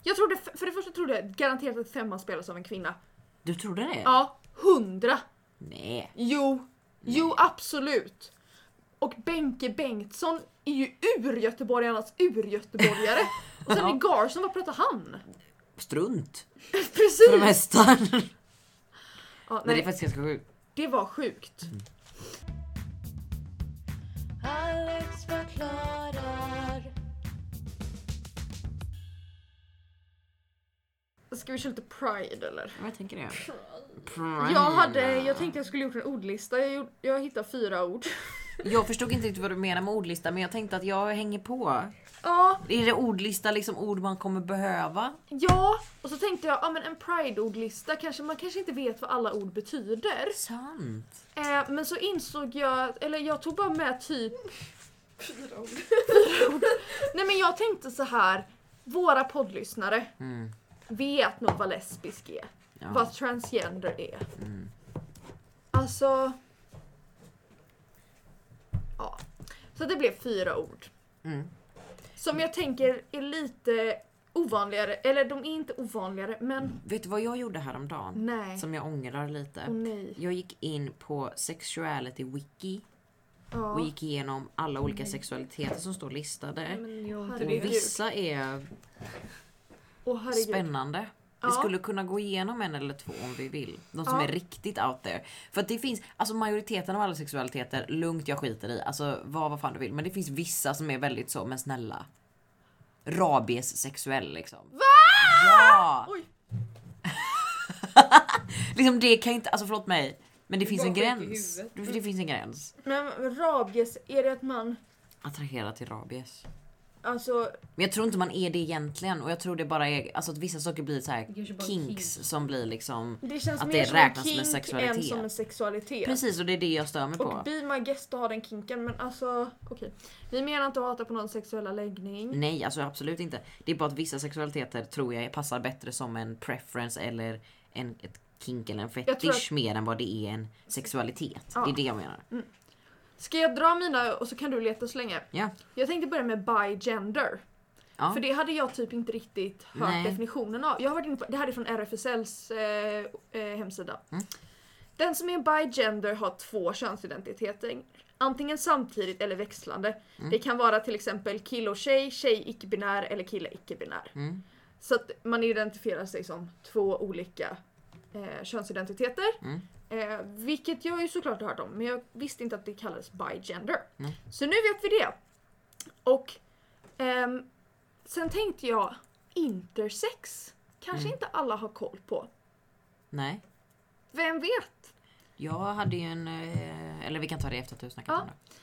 Jag trodde, för det första trodde jag garanterat att femman spelas av en kvinna. Du trodde det? Ja, hundra. Nej. Jo, jo absolut. Och Benke Bengtsson är ju ur-göteborgarnas ur-göteborgare. *laughs* Och sen Ja. är Garsson, vad pratar han? Strunt. *laughs* För det Precis! mesta. Ja, Men det är nej, faktiskt ganska sjukt. det var sjukt. Alex förklarar. Ska vi köra lite pride eller? Jag tänker det. Jag, hade, jag tänkte jag skulle gjort en ordlista, jag, gjorde- jag hittade fyra ord. *laughs* Jag förstod inte riktigt vad du menar med ordlista men jag tänkte att jag hänger på. Ja, Är det ordlista liksom ord man kommer behöva? ja. Och så tänkte jag, ja men en pride-ordlista, kanske, man kanske inte vet vad alla ord betyder. Sant. Eh, men så insåg jag, eller jag tog bara med typ Fyra ord. Nej men jag tänkte så här. Våra poddlyssnare Mm. vet nog vad lesbisk är. Ja. Vad transgender är. Mm. Alltså... Ja. Så det blev fyra ord. Mm. Som jag tänker är lite ovanligare. Eller de är inte ovanligare men Vet du vad jag gjorde häromdagen? nej. Som jag ångrar lite. Åh nej. Jag gick in på sexuality wiki Ja. och gick igenom alla olika sexualiteter som står listade. Men jag Och vissa är Åh spännande. Vi Ja. skulle kunna gå igenom en eller två om vi vill. De som Ja. är riktigt out there. För att det finns, alltså majoriteten av alla sexualiteter, lugnt jag skiter i. Alltså vad, vad fan du vill. Men det finns vissa som är väldigt så, men snälla. Rabies sexuell liksom. Va? Ja! Oj. *laughs* liksom det kan inte, alltså förlåt mig. Men det finns en gräns. Det, det finns en gräns. Men rabies, är det att man... Attrahera till rabies. Alltså, Men jag tror inte man är det egentligen och jag tror det bara är alltså att vissa saker blir så här kinks kink. som blir liksom det känns Att mer det som räknas som en sexualitet. än som en sexualitet. Precis och det är det jag stör mig på. Och be my guest att ha den kinken men alltså okej. Vi menar inte att hata på någon sexuella läggning. Nej alltså absolut inte. Det är bara att vissa sexualiteter tror jag passar bättre som en preference eller en ett kink eller en fetisch mer än vad det är en sexualitet. Ja. Det är det jag menar. Ska jag dra mina och så kan du leta så länge? Ja. Jag tänkte börja med bigender. Ja. För det hade jag typ inte riktigt hört Nej. definitionen av. Jag har varit inne på, det här är från RFSLs eh, eh, hemsida. Mm. Den som är bigender har två könsidentiteter. Antingen samtidigt eller växlande. Mm. Det kan vara till exempel kille och tjej, tjej icke-binär eller kille icke-binär. Mm. Så att man identifierar sig som två olika eh, könsidentiteter. Eh, vilket jag ju såklart har hört om, men jag visste inte att det kallades bigender. Mm. Så nu vet vi det. Och ehm, sen tänkte jag intersex. Kanske Mm. inte alla har koll på. Nej. Vem vet? Jag hade ju en, eh, eller vi kan ta det efter att du snackat Ja. om det.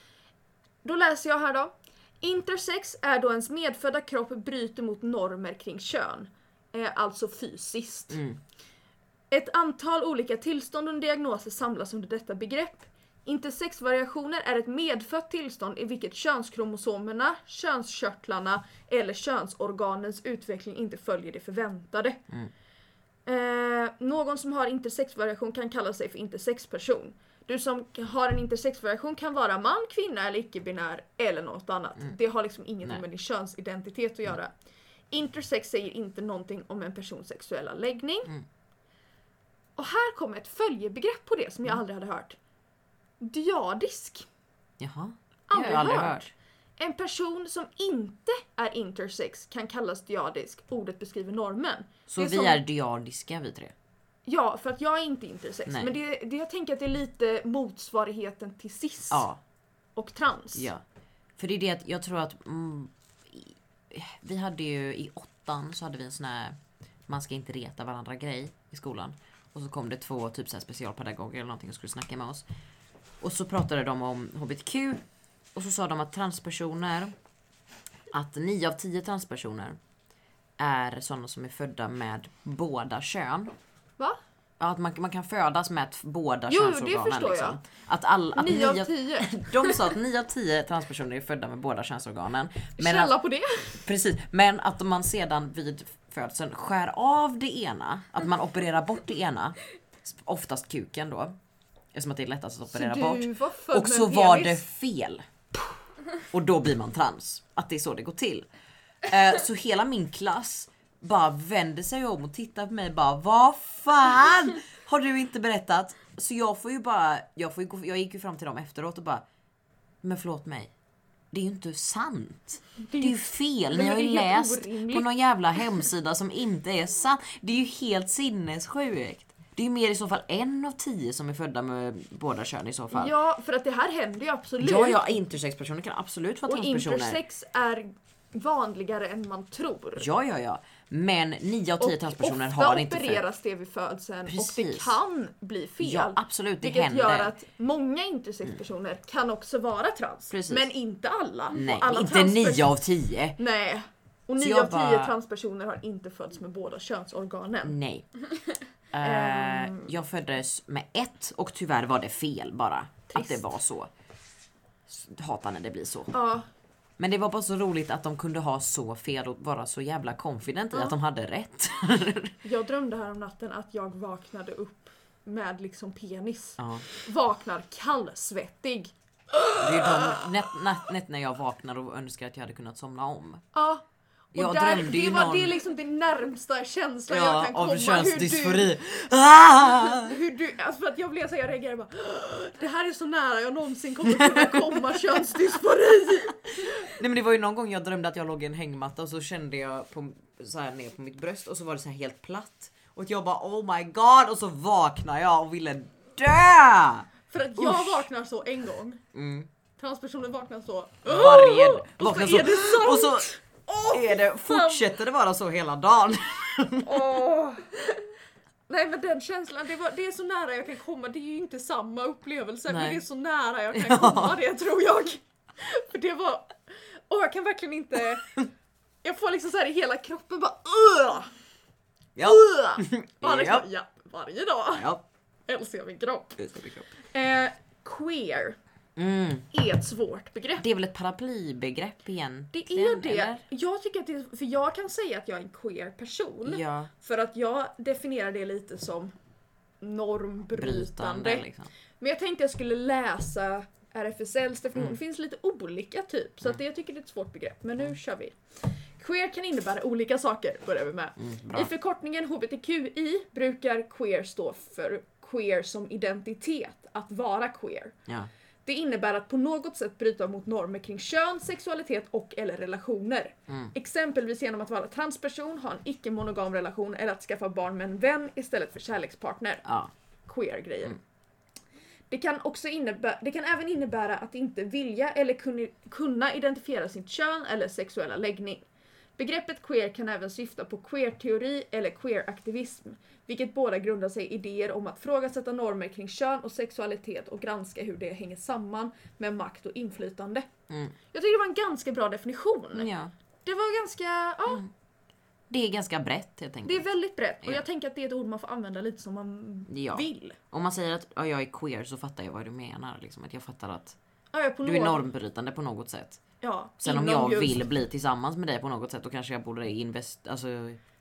Då läser jag här då. Intersex är då ens medfödda kropp bryter mot normer kring kön. Eh, alltså fysiskt. Mm. Ett antal olika tillstånd och diagnoser samlas under detta begrepp. Intersexvariationer är ett medfött tillstånd i vilket könskromosomerna, könskörtlarna eller könsorganens utveckling inte följer det förväntade. Mm. Eh, någon som har intersexvariation kan kalla sig för intersexperson. Du som har en intersexvariation kan vara man, kvinna eller icke-binär eller något annat. Mm. Det har liksom ingenting Nej. med din könsidentitet att göra. Intersex säger inte någonting om en persons sexuella läggning. Och här kommer ett följebegrepp på det som jag Mm. aldrig hade hört. Diadisk. Jaha. Det har Aldrig, jag aldrig hört. En person som inte är intersex kan kallas diadisk. Ordet beskriver normen. Så Det är vi som- är diadiska vi tre? Ja, för att jag är inte intersex. Nej. Men det, det, jag tänker att det är lite motsvarigheten till cis Ja. och trans. Ja. För det är det att jag tror att mm, vi hade ju i åttan så hade vi en sån här man ska inte reta varandra grej i skolan. Och så kom det två typ så här specialpedagoger eller någonting och skulle snacka med oss. Och så pratade de om HBTQ och så sa de att transpersoner att 9 av 10 transpersoner är sådana som är födda med båda kön. Va? Ja, att man, man kan födas med båda Jo, det könsorganen. förstår jag. liksom. Att all, att 9 av nio- 10. *laughs* De sa att 9 av 10 transpersoner är födda med båda könsorganen. Men Källa att, på det. precis, men att man sedan vid födseln skär av det ena, att man opererar bort det ena, oftast kuken då, eftersom att det är lättast att operera bort. Och så var det fel. Och då blir man trans. Att det är så det går till. Eh, så hela min klass bara vänder sig om och tittar på mig bara vad fan har du inte berättat? Så jag får ju bara, jag, får ju gå, jag gick ju fram till dem efteråt och bara men förlåt mig. Det är ju inte sant. Det är ju fel. Ni har ju läst orimligt. på någon jävla hemsida som inte är sant. Det är ju helt sinnessjukt. Det är ju mer i så fall en av tio som är födda med båda kön i så fall. Ja, för att det här händer ju absolut. Ja, ja, intersexpersoner kan absolut vara och transpersoner. intersex är vanligare än man tror. Ja, ja, ja. Men 9 av 10 och transpersoner har inte född. opereras det vid födseln och det Precis. kan bli fel. Ja, absolut, det vilket händer. gör att många intersexpersoner kan också vara trans. Precis. Men inte alla. Nej, alla inte transperson- 9 av 10. Nej. Och Så 9 jag av 10 bara- transpersoner har inte fötts med båda könsorganen. Nej. *laughs* Eh, jag föddes med ett och tyvärr var det fel bara. Att Trist. det var så. Hatar när det blir så. Ja, Men det var bara så roligt att de kunde ha så fel och vara så jävla confident i att de hade rätt. *laughs* jag drömde här om natten att jag vaknade upp med liksom penis. ja. Vaknar kallsvettig. Det är de nät, nät, nät när jag vaknar och önskar att jag hade kunnat somna om. Ja. Och Jag där, drömde det, var, någon- det är liksom det närmsta känslan jag Ja, kan komma. av könsdysfori. Hur Ah! du, hur du, alltså för att jag blev så jag reagerade bara Det här är så nära jag någonsin kommer kunna komma *laughs* könsdysfori. Nej men det var ju någon gång jag drömde att jag låg i en hängmatta och så kände jag på, så här ner på mitt bröst och så var det så här helt platt. Och jag bara oh my god och så vaknade jag och ville dö! För att jag Usch. vaknar så en gång. Mm. Transpersoner vaknar så. Varje Och så vaknar är det sant! Och så är det, fortsätter det vara så hela dagen. *laughs* Åh. Nej men den känslan, det, var, det är så nära jag kan komma. Det är ju inte samma upplevelse men Nej. det är så nära jag kan *laughs* Ja. komma det tror jag. För det var... Åh jag kan verkligen inte... *laughs* Jag får liksom så här i hela kroppen bara Ugh! Ja. Ugh! Ja, liksom, Ja. ja, varje dag ja. älskar min kropp. är så mycket. Eh, queer Mm. är ett svårt begrepp. Det är väl ett paraplybegrepp igen? Det är det. Jag tycker att det för jag kan säga att jag är en queer person. Ja, För att jag definierar det lite som normbrytande. brytande liksom. Men jag tänkte jag skulle läsa RFSLs definition. Mm. Det finns lite olika typ. Så att det, jag tycker det är ett svårt begrepp. Men nu kör vi. Queer kan innebära olika saker, börjar vi med. Mm, I förkortningen HBTQI brukar queer stå för queer som identitet, att vara queer. Ja. Det innebär att på något sätt bryta mot normer kring kön, sexualitet och eller relationer. Mm. Exempelvis genom att vara transperson, ha en icke-monogam relation eller att skaffa barn med en vän istället för kärlekspartner. ja. Queer-grejer. Mm. Det kan, också innebära, det kan även innebära att inte vilja eller kunna, kunna identifiera sitt kön eller sexuella läggning. Begreppet queer kan även syfta på queer-teori eller queer-aktivism, vilket båda grundar sig i idéer om att frågasätta normer kring kön och sexualitet och granska hur det hänger samman med makt och inflytande. Mm. Jag tycker det var en ganska bra definition. ja. Det var ganska, ja, Mm. Det är ganska brett helt enkelt. det är väldigt brett och Ja. jag tänker att det är ett ord man får använda lite som man Ja. vill. Om man säger att ja, jag är queer så fattar jag vad du menar. Liksom. Att jag fattar att Ja, ja, på du är normbrytande på något sätt. Ja, Sen om jag just- vill bli tillsammans med dig på något sätt då kanske jag borde invest, alltså,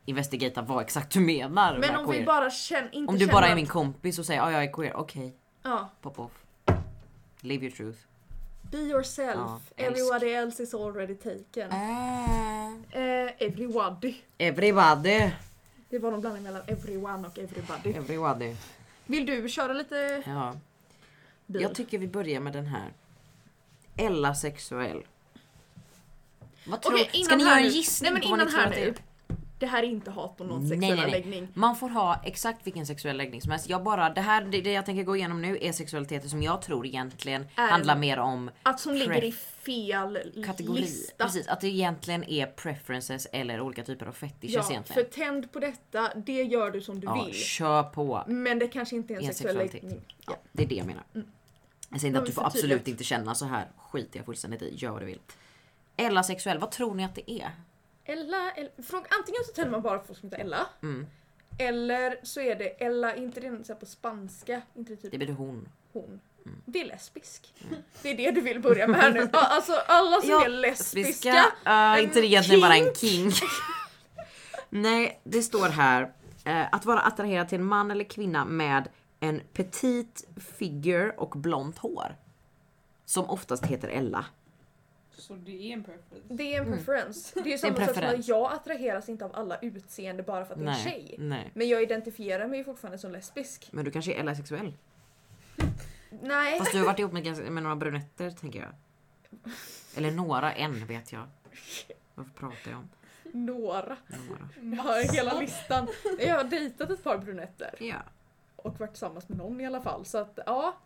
investigata vad exakt du menar Men om queer. vi bara känner, inte om du bara är att- min kompis och säger ja jag är queer, okej, Ja, pop off. Live your truth. be yourself. Ja, Everybody else is already taken. Eh, everybody. Everybody. Det var någon blandning mellan everyone och everybody. Everybody. Vill du köra lite Ja. bil? Jag tycker vi börjar med den här. Ella sexuell. Vad tror Okej, Ska ni göra en gissning Nej men på vad ni innan tror här att det är? nu. Det här är inte hat på någon Nej, sexuella nej, nej. läggning. Man får ha exakt vilken sexuell läggning som helst. Jag bara, det här det, det jag tänker gå igenom nu är sexualiteter som jag tror egentligen Är- handlar mer om Att som ligger i fel kategori. lista. Precis, att det egentligen är preferences eller olika typer av fetishes Ja, för egentligen. tänd på detta, det gör du som du Ja, vill. kör på. Men det kanske inte är en En sexuell sexualitet. läggning. Ja, det är det jag menar. Jag säger inte att du får förtydligat. absolut inte känna så här. skiter jag fullständigt i. Gör vad du vill. Ella sexuell, vad tror ni att det är? Ella, Ella från, antingen så tänder man bara folk som heter Ella. Mm. Eller så är det Ella, inte det här på spanska, inte det typ Det blir hon. hon. Mm. Det är lesbisk. Det är det du vill börja med här nu. *laughs* Alltså alla som Ja, är lesbiska. Uh, inte det egentligen bara en king. *laughs* Nej, det står här eh, att vara attraherad till en man eller kvinna med en petit figure och blont hår. Som oftast heter Ella. Så det är en preference. Det är en preference. Det är ju Mm. Det är samma sak som att jag attraheras inte av alla utseende bara för att det är en tjej. nej. Men jag identifierar mig fortfarande som lesbisk. Men du kanske är sexuell? Nej. Fast du har varit ihop med, med några brunetter tänker jag. Eller några, en vet jag. Varför pratar jag om Några. några? Jag har hela listan. Jag har dejtat ett par brunetter. Ja. Och varit tillsammans med någon i alla fall. Så att ja.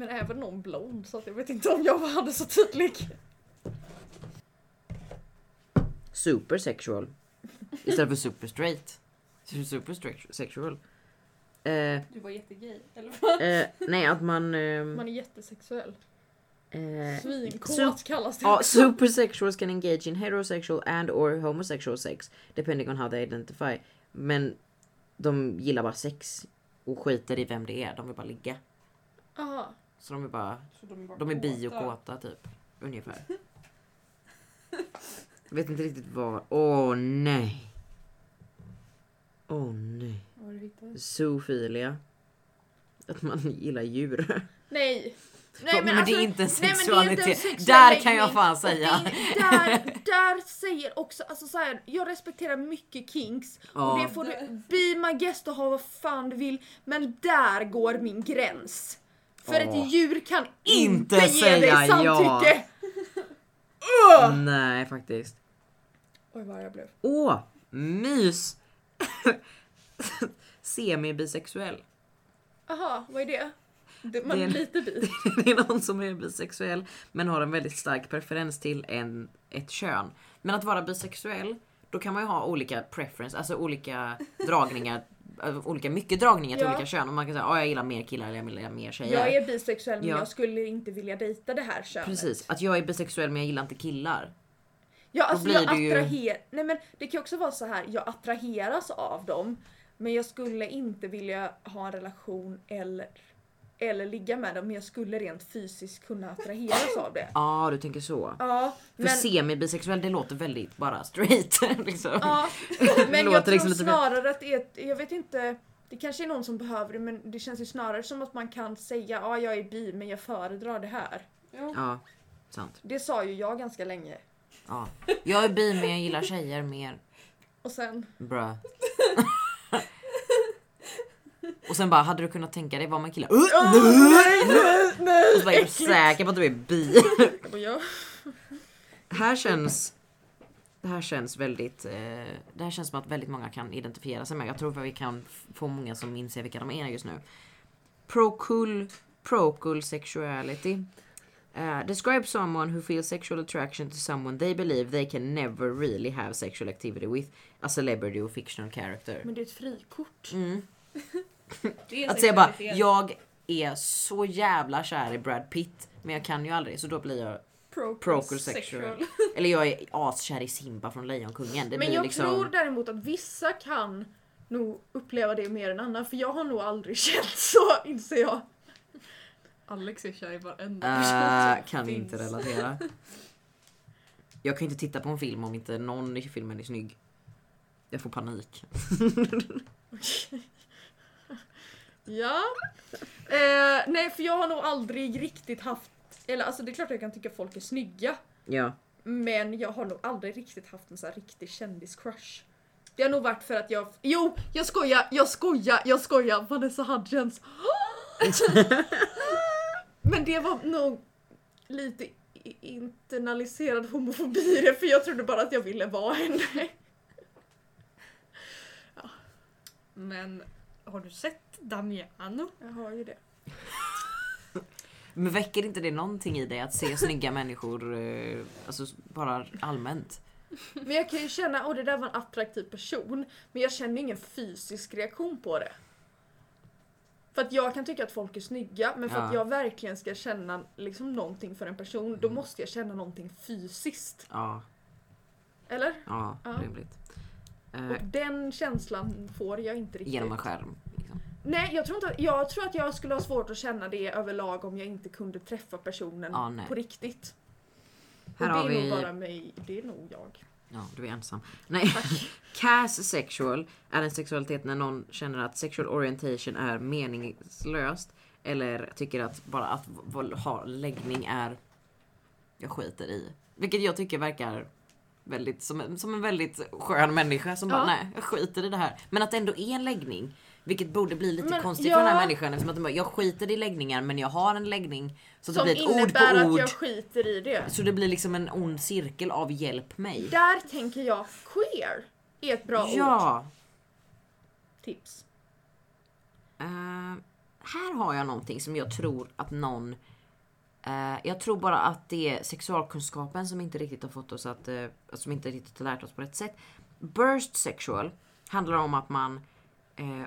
Men även någon blond så att jag vet inte om jag hade så tydlig. Super sexual. Istället för super straight. Super sexual. Eh, Du var jättegay, eller vad? eh, nej, att man... ehm, Man är jättesexuell. eh, Svinkåt kallas det Ja, supersexuals can engage in heterosexual and or homosexual sex depending on how they identify. Men de gillar bara sex och skiter i vem det är. De vill bara ligga. Aha. Så de är bara, Så de är, bara de är bi och kåta. kåta typ. Ungefär. Jag vet inte riktigt vad. Åh nej. Åh nej. Du hittat? Zoofilia. Att man gillar djur. Nej. Nej, men, det är inte en nej, men det är inte en sexualitet. sexuell Där kan jag fan säga. det är- Där, där säger också, alltså så här, jag respekterar mycket kinks Ja. och det får du be my guest och ha vad fan du vill men där går min gräns. För Ja. ett djur kan Inte inte, ge säga dig samtycke. Nej faktiskt. Oj vad jag blev. Åh, mys! *laughs* Semi-bisexuell. Aha, vad är det? det man Det är en- lite bi. *laughs* Det är någon som är bisexuell men har en väldigt stark preferens till en, ett kön. Men att vara bisexuell, då kan man ju ha olika preference, alltså olika dragningar, olika mycket dragningar till Ja. olika kön. Och man kan säga att jag gillar mer killar eller jag gillar mer tjejer. Jag är bisexuell men Ja. jag skulle inte vilja dejta det här könet. Precis, att jag är bisexuell men jag gillar inte killar. Ja, alltså jag det ju- attraherar... Nej men det kan ju också vara så här. jag attraheras av dem men jag skulle inte vilja ha en relation eller, eller ligga med dem men jag skulle rent fysiskt kunna attraheras av det. Ja, ah, du tänker så. Ja, För men, semi-bisexuell det låter väldigt bara straight. *laughs* liksom. ja, *laughs* men jag låter tror liksom snarare att det är ett, jag vet inte, det kanske är någon som behöver det men det känns ju snarare som att man kan säga ja jag är bi men jag föredrar det här. Ja. Ja, sant. Det sa ju jag ganska länge. Ja. Jag är bi men jag gillar tjejer mer. Och sen, Bra. Och sen bara, hade du kunnat tänka dig vara med killar? Uh, nej, nej, nej, och så bara, är du säker på att du är bi? Ja. här känns det här känns väldigt, eh, det här känns som att väldigt många kan identifiera sig med. Jag tror att vi kan få många som inser vilka de är just nu. Procul, procul sexuality. Uh, describe someone who feels sexual attraction to someone they believe they can never really have sexual activity with. A celebrity or fictional character. Men det är ett frikort. Mm. *laughs* Att säga bara, jag är så jävla kär i Brad Pitt, men jag kan ju aldrig, så då blir jag procul-sexual. *laughs* Eller jag är askär i Simba från Lejonkungen. Det Men jag liksom... tror däremot att vissa kan nog uppleva det mer än andra för jag har nog aldrig *laughs* känt så inser jag. Alex är kär i varenda person Äh, som kan finns. inte relatera. *laughs* Jag kan inte titta på en film om inte någon i filmen är snygg. Jag får panik. Ja. Eh, nej för jag har nog aldrig riktigt haft, eller alltså det är klart att jag kan tycka folk är snygga. Ja. Men jag har nog aldrig riktigt haft en sån här riktig kändis-crush. Det har nog varit för att jag, jo jag skojar, jag skojar, jag skojar, Vanessa Hudgens. *laughs* Men det var nog lite internaliserad homofobi i det för jag trodde bara att jag ville vara henne. Men har du sett Damiano? Jag har ju det. Men väcker inte det någonting i dig att se snygga *laughs* människor, eh, alltså bara allmänt? Men jag kan ju känna, åh det där var en attraktiv person, men jag känner ingen fysisk reaktion på det. För att jag kan tycka att folk är snygga men för att Ja. jag verkligen ska känna liksom någonting för en person då måste jag känna någonting fysiskt. Ja, Eller? ja, Ja. rimligt. Eh, Och den känslan får jag inte riktigt. genom en skärm. Liksom. Nej, jag tror, inte, att- jag tror att jag skulle ha svårt att känna det överlag om jag inte kunde träffa personen nej. på riktigt. Och Här det har är vi... nog bara mig, det är nog jag. Ja, du är ensam. Nej. *laughs* Cass sexual är en sexualitet när någon känner att sexual orientation är meningslöst. Eller tycker att bara att ha läggning är... Jag skiter i. Vilket jag tycker verkar väldigt, som, en, som en väldigt skön människa som bara Ja. nej, jag skiter i det här. Men att det ändå är en läggning. Vilket borde bli lite Men, konstigt för den här ja. människan eftersom att de bara, jag skiter i läggningar men jag har en läggning. Så Som det blir ett ord på att ord. jag skiter i det. Så det blir liksom en ond cirkel av hjälp mig. Där tänker jag queer är ett bra ord. Ja! Tips. Eh, här har jag någonting som jag tror att någon... eh, jag tror bara att det är sexualkunskapen som inte riktigt har fått oss att... Uh, som inte riktigt har lärt oss på rätt sätt. Burst sexual handlar om att man eh,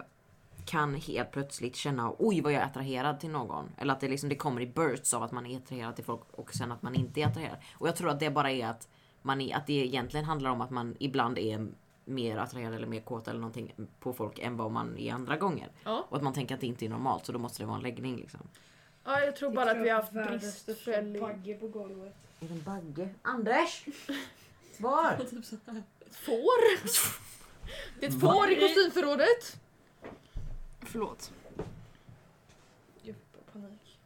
kan helt plötsligt känna oj vad jag är attraherad till någon. Eller att det, liksom, det kommer i bursts av att man är attraherad till folk och sen att man inte är attraherad. Och jag tror att det bara är att, man är, att det egentligen handlar om att man ibland är mer attraherad eller mer kåt eller någonting på folk än vad man är andra gånger. Ja. Och att man tänker att det inte är normalt så då måste det vara en läggning liksom. Ja, jag tror bara att vi har haft bristfällig... bagge på golvet. Är det en bagge? Anders! Var? *laughs* Får? *laughs* Det är ett får i kostymförrådet. Förlåt. Jag får panik.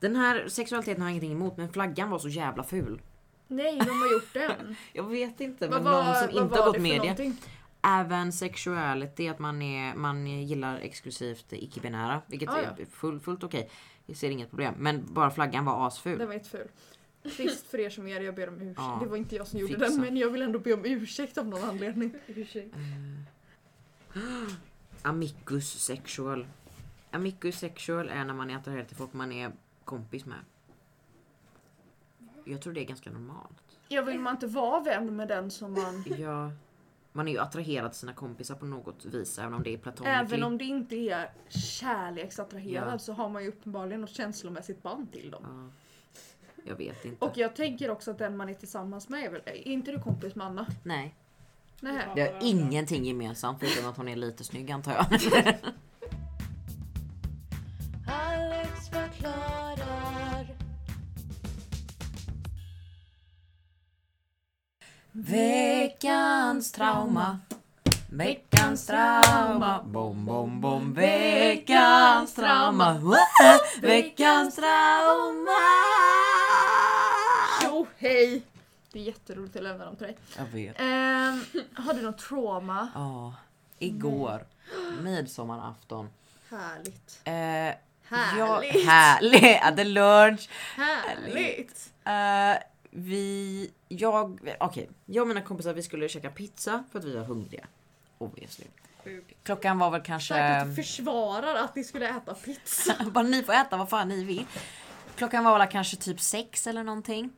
Den här sexualiteten har jag ingenting emot men flaggan var så jävla ful. Nej, de har gjort den. *laughs* Jag vet inte Vad men någon var, som vad inte var har gått med det. Även sexuality, att man, är, man gillar exklusivt icke-binära. Vilket Ah, är full, fullt okej. Jag ser inget problem. Men bara flaggan var asful. Den var jätteful. Trist för er som är det, jag ber om ursäkt. Ja, det var inte jag som gjorde fixa. den men jag vill ändå be om ursäkt av någon anledning. *laughs* Ursäkt. Eh. *gasps* Amicus sexual. Amicus sexual är när man är attraherad till folk man är kompis med. Jag tror det är ganska normalt. Jag vill man inte vara vän med den som man... Ja, man är ju attraherad till sina kompisar på något vis även om det är platonically. Även om det inte är kärleksattraherad Ja. så har man ju uppenbarligen något känslomässigt band till dem. Ja. Jag vet inte. Och jag tänker också att den man är tillsammans med är väl... Är inte du kompis med Anna? Nej, Nej. det har ingenting gemensamt förutom att hon är lite snygg antar jag. Veckans trauma. Veckans trauma. Bom, bom, bom. Veckans trauma. Veckans trauma. Tjo hej! Det är jätteroligt att lämna dem till dig. Jag vet. Ehm, har du något trauma? Ja, igår. Midsommarafton. Härligt. Eh, Härligt. Jag, härligt! *laughs* Hade lunch. Härligt! Eh, vi, jag, okej. Jag och mina kompisar vi skulle käka pizza för att vi var hungriga. Obviously. Klockan var väl kanske... Säkert att försvarar att ni skulle äta pizza. *laughs* Bara ni får äta vad fan ni vill. Klockan var väl kanske typ sex eller någonting.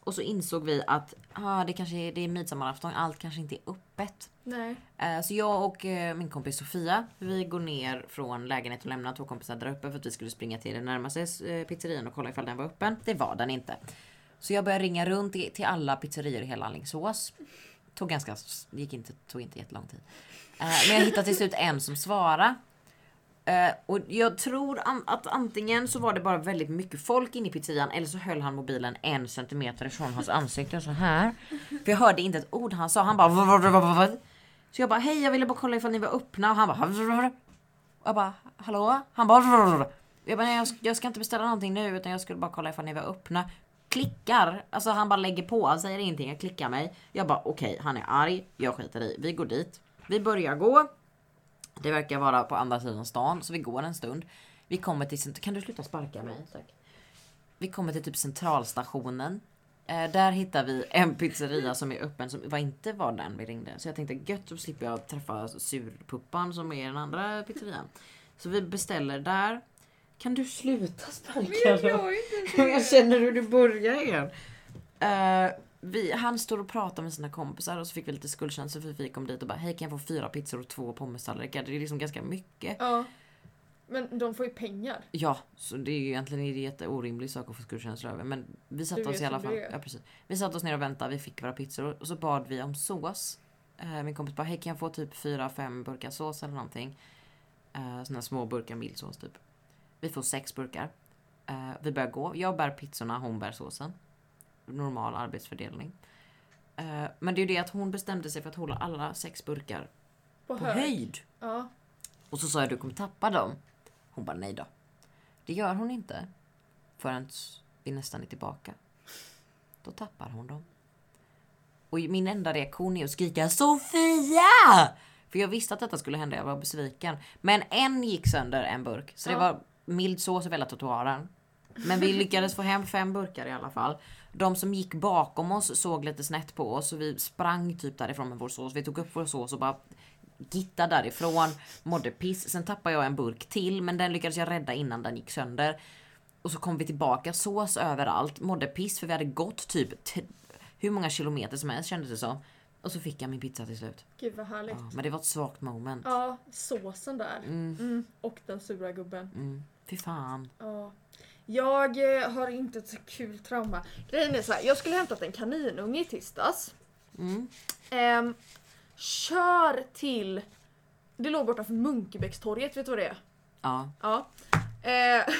Och så insåg vi att ah, det kanske är, det är midsommarafton, allt kanske inte är öppet. Nej. Eh, Så jag och eh, min kompis Sofia, vi går ner från lägenheten och lämnar två kompisar där uppe för att vi skulle springa till den närmaste eh, pizzerian och kolla ifall den var öppen. Det var den inte. Så jag började ringa runt till alla pizzerior i hela Alingsås. Tog ganska, det gick inte, tog inte jättelång tid. Eh, Men jag hittade till slut en som svarade. Eh, och jag tror an- att antingen så var det bara väldigt mycket folk inne i pizzerian eller så höll han mobilen en centimeter ifrån hans ansikte så här. För jag hörde inte ett ord han sa. Han bara Så jag bara hej jag ville bara kolla ifall ni var öppna och han bara och jag bara hallå? Han bara jag bara nej, jag ska inte beställa någonting nu utan jag skulle bara kolla ifall ni var öppna. Klickar, alltså han bara lägger på, han säger ingenting, jag klickar mig. Jag bara okej, han är arg, jag skiter i. Vi går dit. Vi börjar gå. Det verkar vara på andra sidan stan så vi går en stund. Vi kommer till, kan du sluta sparka mig? Tack. Vi kommer till typ centralstationen. Eh, där hittar vi en pizzeria som är öppen som var inte var den vi ringde. Så jag tänkte gött så slipper jag träffa surpuppan som är den andra pizzerian. Så vi beställer där. Kan du sluta sparka Jag *laughs* Jag känner hur det börjar igen. Eh, vi, han står och pratar med sina kompisar och så fick vi lite skuldkänslor för vi kom dit och bara hej kan jag få fyra pizzor och två pommestallrikar? Det är liksom ganska mycket. Ja. Men de får ju pengar. Ja, så det är ju egentligen en jätteorimlig sak att få skuldkänslor över. Men vi satte Du oss i alla fall. Ja, precis. Vi satte oss ner och väntade, vi fick våra pizzor och så bad vi om sås. Eh, min kompis bara, hej kan jag få typ fyra fem burkar sås eller någonting? Eh, såna här små burkar mild sås typ. Vi får sex burkar. Eh, vi börjar gå. Jag bär pizzorna, hon bär såsen. Normal arbetsfördelning. Eh, men det är ju det att hon bestämde sig för att hålla alla sex burkar På, på höjd. Ja. Och så sa jag du kommer tappa dem. Hon bara nej då. Det gör hon inte. Förrän vi nästan är tillbaka. Då tappar hon dem. Och min enda reaktion är att skrika Sofia! För jag visste att detta skulle hända, jag var besviken. Men en gick sönder en burk. Så det Ja. var mild sås över hela trottoaren. Men vi lyckades få hem fem burkar i alla fall. De som gick bakom oss såg lite snett på oss och vi sprang typ därifrån med vår sås. Vi tog upp vår sås och bara gitta därifrån, mådde piss. Sen tappade jag en burk till men den lyckades jag rädda innan den gick sönder. Och så kom vi tillbaka, sås överallt, mådde piss för vi hade gått typ hur många kilometer som helst kändes det som. Och så fick jag min pizza till slut. Gud vad härligt. Ja, men det var ett svagt moment. Ja, såsen där. Mm, Mm. Och den sura gubben. mm. Fy fan. Ja. Jag eh, har inte ett så kul trauma. Grejen är så här, jag skulle hämtat en kaninunge i tisdags. Mm. Ehm, kör till... Det låg borta för Munkebäckstorget, vet du vad det är? Ja. Ja. Eh,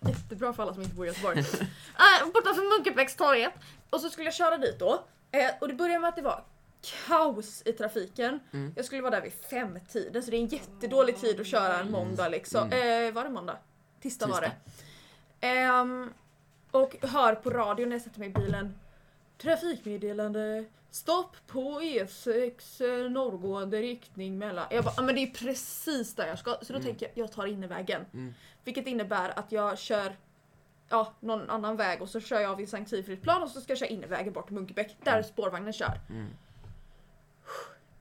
*laughs* jättebra för alla som inte bor i Göteborg. *laughs* äh, borta för Munkebäckstorget. Och så skulle jag köra dit då. Eh, och det började med att det var kaos i trafiken. Mm. Jag skulle vara där vid femtiden så det är en jättedålig tid att köra en måndag liksom. Eh, var det måndag? Tisdag var det. Ehm, och hör på radion när jag sätter mig i bilen. Trafikmeddelande. Stopp på E6 eh, norrgående riktning mellan... Jag bara, "Ja, men det är precis där jag ska. Så då tänker jag, jag tar innervägen. Mm. Vilket innebär att jag kör ja, någon annan väg och så kör jag vid Sankt Sigfridsplan och så ska jag köra innervägen bort till Munkebäck där spårvagnen kör. Mm.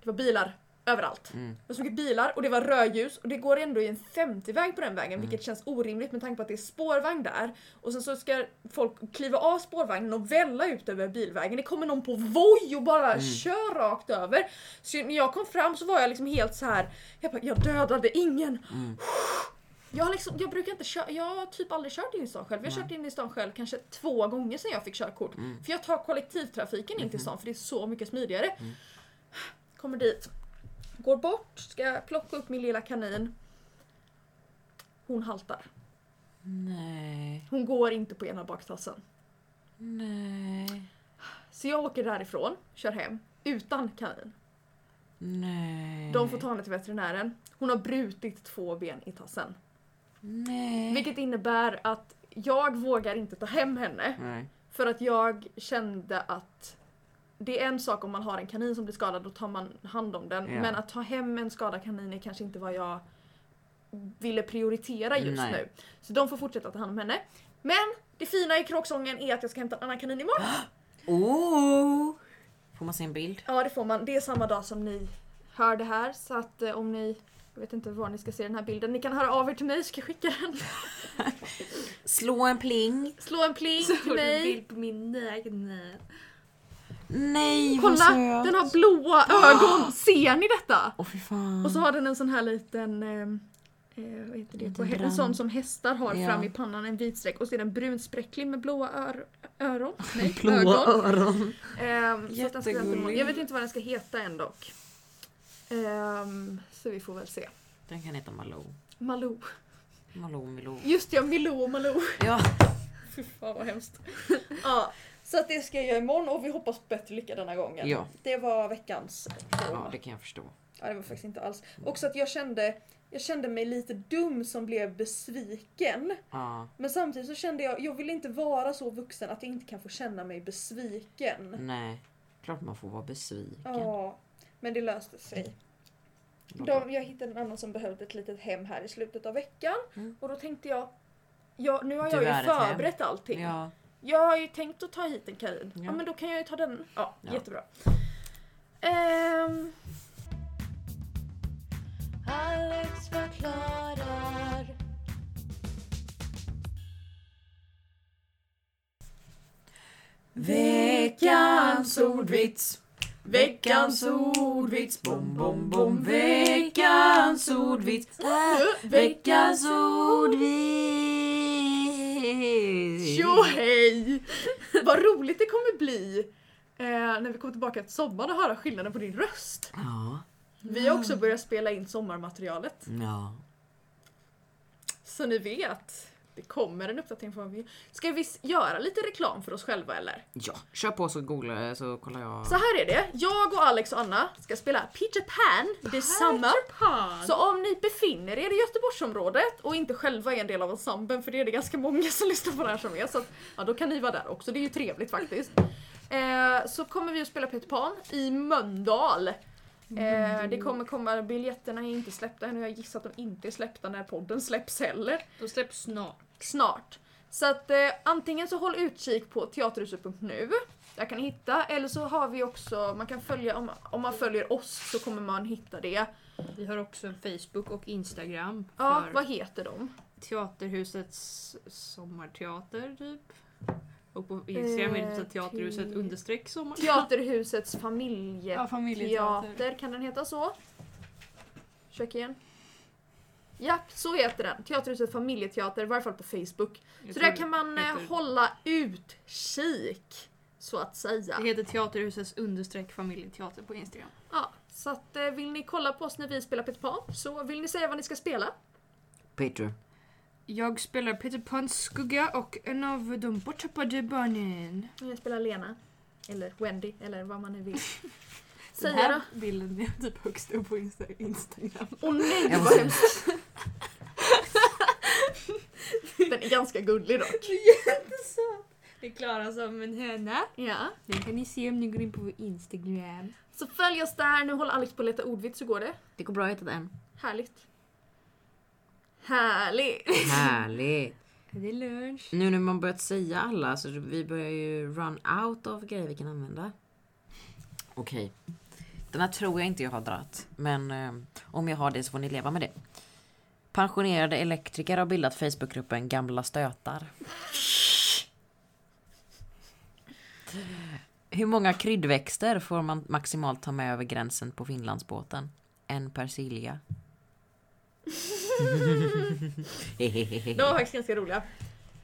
Var bilar överallt. Mm. Det var så mycket bilar och det var rödljus och det går ändå i en 50-väg på den vägen Mm. vilket känns orimligt med tanke på att det är spårvagn där. Och sen så ska folk kliva av spårvagnen och välla ut över bilvägen. Det kommer någon på voj och bara Mm. kör rakt över. Så när jag kom fram så var jag liksom helt så här. jag bara, jag dödade ingen. Mm. Jag, liksom, jag brukar inte köra, jag har typ aldrig kört in i stan själv. Jag har kört in i stan själv kanske två gånger sedan jag fick körkort. Mm. För jag tar kollektivtrafiken in till stan för det är så mycket smidigare. Mm. Kommer dit, går bort, ska plocka upp min lilla kanin. Hon haltar. Nej. Hon går inte på ena baktassen. Nej. Så jag åker därifrån, kör hem, utan kanin. Nej. De får ta henne till veterinären. Hon har brutit två ben i tassen. Nej. Vilket innebär att jag vågar inte ta hem henne. Nej. För att jag kände att det är en sak om man har en kanin som blir skadad, då tar man hand om den. Ja. Men att ta hem en skadad kanin är kanske inte vad jag ville prioritera just Nej. nu. Så de får fortsätta ta hand om henne. Men det fina i kråksången är att jag ska hämta en annan kanin imorgon. *gasps* Oh! Får man se en bild? Ja det får man. Det är samma dag som ni hör det här. Så att eh, om ni, jag vet inte var ni ska se den här bilden. Ni kan höra av er till mig så ska jag skicka den. *laughs* Slå en pling. Slå en pling till mig. på min egen... Nej vad Kolla! söt. Den har blåa ögon. Ser ni detta? Åh fy fan. Och så har den en sån här liten eh, eh, vad heter det? Liten På, hä- en brand. sån som hästar har Ja. fram i pannan, en vit streck. Och så är den brunspräcklig med blåa ör, öron. *laughs* Nej, Blåa ögon. öron. Ehm, så att den ska jag, inte- Jättegullig. jag vet inte vad den ska heta än dock. Ehm, så vi får väl se. Den kan heta Malou. Malou. Malou Milou. Just ja, Milou och Malou. Ja. *laughs* Fy fan vad hemskt. ja, så att det ska jag göra imorgon och vi hoppas på bättre lycka denna gången. Ja. Det var veckans ja, trauma. det kan jag förstå. Ja, det var faktiskt inte alls. Också att jag kände, jag kände mig lite dum som blev besviken. Ja. Men samtidigt så kände jag, jag vill inte vara så vuxen att jag inte kan få känna mig besviken. Nej. Klart man får vara besviken. Ja, men det löste sig. De, jag hittade en annan som behövde ett litet hem här i slutet av veckan. Mm. Och då tänkte jag, ja, nu har jag ju hem. förberett allting. Ja. Jag har ju tänkt att ta hit en kanin. Ja. Ja. men då kan jag ju ta den. Ja, Ja. jättebra. Ehm, Alex förklarar. Veckans ordvits. Veckans ordvits, bom bom bom. Veckans ordvits. Äh, Veckans ordvits. Tjo hej! Vad roligt det kommer bli eh, när vi kommer tillbaka till sommaren och höra skillnaden på din röst. Ja, Vi har också börjat spela in sommarmaterialet. ja. Så ni vet, det kommer en uppdatering från vi. Ska vi göra lite reklam för oss själva eller? Ja, kör på så googlar så kollar jag. Så här är det, jag och Alex och Anna ska spela Peter Pan this summer. Så om ni befinner er i Göteborgsområdet och inte själva är en del av ensemblen, för det är det ganska många som *laughs* lyssnar på det här som är, så att, ja, då kan ni vara där också, det är ju trevligt faktiskt. Eh, så kommer vi att spela Peter Pan i Mölndal. Eh, det kommer komma, biljetterna är inte släppta ännu, jag gissar att de inte är släppta när podden släpps heller. De släpps snart. Snart. Så att eh, antingen så håll utkik på teaterhuset.nu där kan ni hitta, eller så har vi också, man kan följa, om, om man följer oss så kommer man hitta det. Vi har också en Facebook och Instagram Ja, vad heter de? Teaterhusets sommarteater typ. Och på Instagram är det så Eh, Teaterhuset te- understreck sommar. Teaterhusets familjeteater, Ja, familjeteater. kan den heta så? Försök igen. Ja, så heter den. Teaterhuset familjeteater, i varje fall på Facebook. Jag Så där kan man eh, heter- hålla utkik, så att säga. Det heter Teaterhusets understreck familjeteater på Instagram. Ja, så att eh, vill ni kolla på oss när vi spelar Peter Pan så vill ni säga vad ni ska spela? Peter. Jag spelar Peter Pans skugga och en av de borttappade barnen. Jag spelar Lena. Eller Wendy, eller vad man nu vill. *laughs* Den Säga här då. bilden är typ högst upp på Insta- Instagram. Åh nej, vad måste- hemskt. *laughs* Den är ganska gullig dock. Det är Klara som en höna. Ja. Den kan ni se om ni går in på vår Instagram. Så följ oss där, nu håller Alex på att leta ordvits, så går det. Det går bra att hitta en. Härligt. Härligt! Härligt. *laughs* Är det lunch? Nu när man börjat säga alla så vi börjar ju run out av grejer vi kan använda. Okej. Den här tror jag inte jag har dratt. Men eh, om jag har det så får ni leva med det. Pensionerade elektriker har bildat Facebookgruppen Gamla Stötar. *laughs* Hur många kryddväxter får man maximalt ta med över gränsen på Finlandsbåten? En persilja. *laughs* De var faktiskt ganska roliga.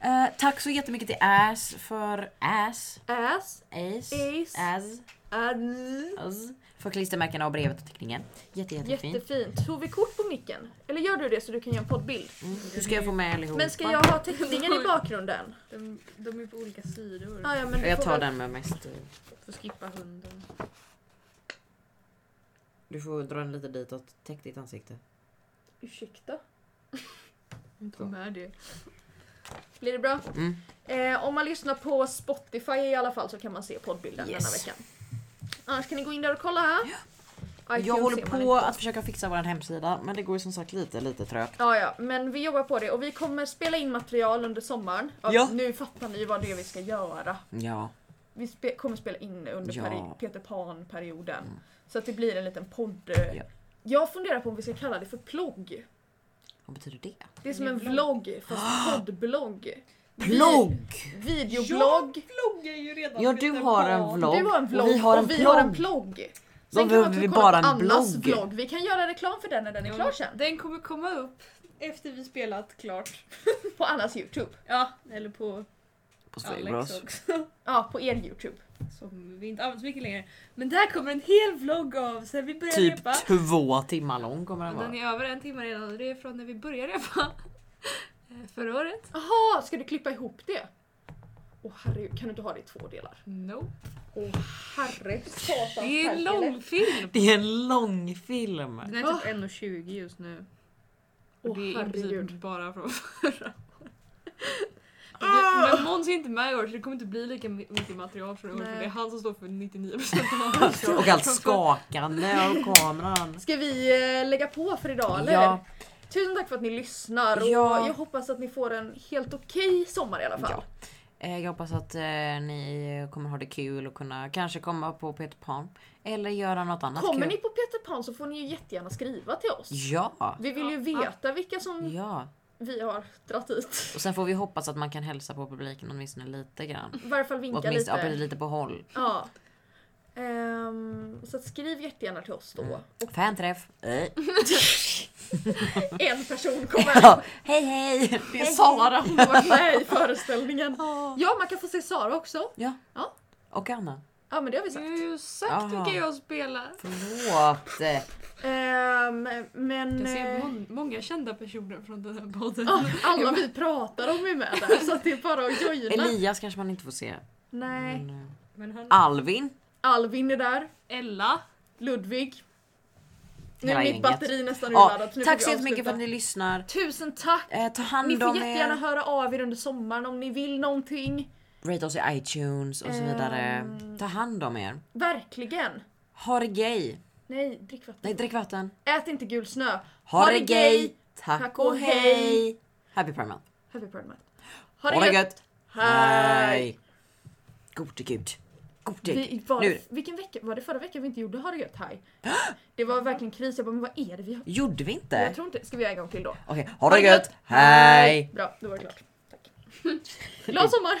Eh, tack så jättemycket till Ass för Ass. Ass, Ace. Ace. Ass. adz. Ass. För klistermärkena och brevet och teckningen. Jätte, jättefint. Jättefint. Tog vi kort på micken? Eller gör du det så du kan göra en poddbild? Mm. Hur ska jag få med allihopa? Men ska jag ha teckningen i bakgrunden? De, de är på olika sidor. Ah, ja, men Jag tar väl- den med mest. Får skippa hunden. Du får dra den lite ditåt. Täck ditt ansikte. Ursäkta? *laughs* Inte med det. Blir det bra? Mm. Eh, om man lyssnar på Spotify i alla fall så kan man se poddbilden Yes. denna veckan. Annars kan ni gå in där och kolla här. iTunes Jag håller på inte. att försöka fixa vår hemsida men det går ju som sagt lite, lite trögt. Ja, ja, men vi jobbar på det och vi kommer spela in material under sommaren. Ja, Ja. Nu fattar ni vad det är vi ska göra. Ja. Vi spe- kommer spela in under Ja. peri- Peter Pan-perioden. Mm. Så att det blir en liten podd. eh, Ja. Jag funderar på om vi ska kalla det för plogg. Vad betyder det? Det är som en vlogg. fast *gasps* poddblogg. Plogg! Videoblogg. Vlogg är ju redan Ja, du har en vlogg. Du har en vlogg och vi har en vi har en plogg. plogg. Då Sen kan man behöver också vi kolla bara en Annas blogg. vlogg. Vi kan göra reklam för den när den är klar sen. Den kommer komma upp efter vi spelat klart. På Annas Youtube. Ja, eller på På Alex också. Ja, på er Youtube. Som vi inte använder så mycket längre. Men där kommer en hel vlogg av sen vi började Typ repa. två timmar lång kommer den Och Den vara. är över en timme redan och det är från när vi började repa. *laughs* Eh, Förra året. Jaha, ska du klippa ihop det? Åh herregud, kan du inte ha det i två delar? Nope. Åh herre Det är en långfilm. Det är en långfilm. Den är typ 1,20 just nu. Och det är herregud. bara från förra året. Men Måns är inte med i år så det kommer inte bli lika mycket material från i år för Nej. det är han som står för 99% av *laughs* materialet. Och allt skakande av kameran. Ska vi eh, lägga på för idag eller? Ja. Tusen tack för att ni lyssnar och Ja. jag hoppas att ni får en helt okej sommar i alla fall. Ja. Eh, Jag hoppas att eh, ni kommer ha det kul och kunna kanske komma på Peter Pan. Eller göra något annat Kommer kul. ni på Peter Pan så får ni ju jättegärna skriva till oss. Ja! Vi vill ju veta vilka som Ja. Vi har dratt hit. Och sen får vi hoppas att man kan hälsa på publiken åtminstone lite grann. I varje fall vinka Åtminstone ja, lite. lite på håll. Ja. Ehm, så skriv jättegärna till oss då. Mm. Och Fanträff. *laughs* En person kommer. *laughs* Ja, hej hej! Det är Sara, hon har varit med i *laughs* föreställningen. Ja, man kan få se Sara också. Ja. Ja. Och Anna. Ja, men det har vi sagt. har ju sagt Jaha. vilka jag spelar. Förlåt. Ehm, men Jag ser eh, må- många kända personer från den här podden. ja, alla vi *laughs* pratar om är med där så det är bara att joina. Elias kanske man inte får se. Nej. Men, eh, Men han... Alvin. Alvin är där. Ella. Ludvig. Nu är mitt batteri nästan Ja, urladdat. nu tack så jättemycket för att ni lyssnar. Tusen tack! Eh, ta hand Ni får om jättegärna er. höra av er under sommaren om ni vill någonting. Rate oss i iTunes och så vidare. Ehm. Ta hand om er. Verkligen. Ha det gay. Nej, drick vatten. Nej, drick vatten. Ät inte gul snö. Ha, det gay. Tack, Tack och hej. Happy Pride Month. Happy Pride Month. Ha det gött. Hej! Gode gud. Gode Vi, var, Nu. Vilken vecka? Var det förra veckan vi inte gjorde Ha det gött? Hej. Det var verkligen kris. Jag bara, men vad är det vi har? Gjorde vi inte? Jag tror inte. Ska vi göra en gång till då? Okej, ha det gött. Hej. Bra, då var det klart. Tack. *laughs* Glad sommar!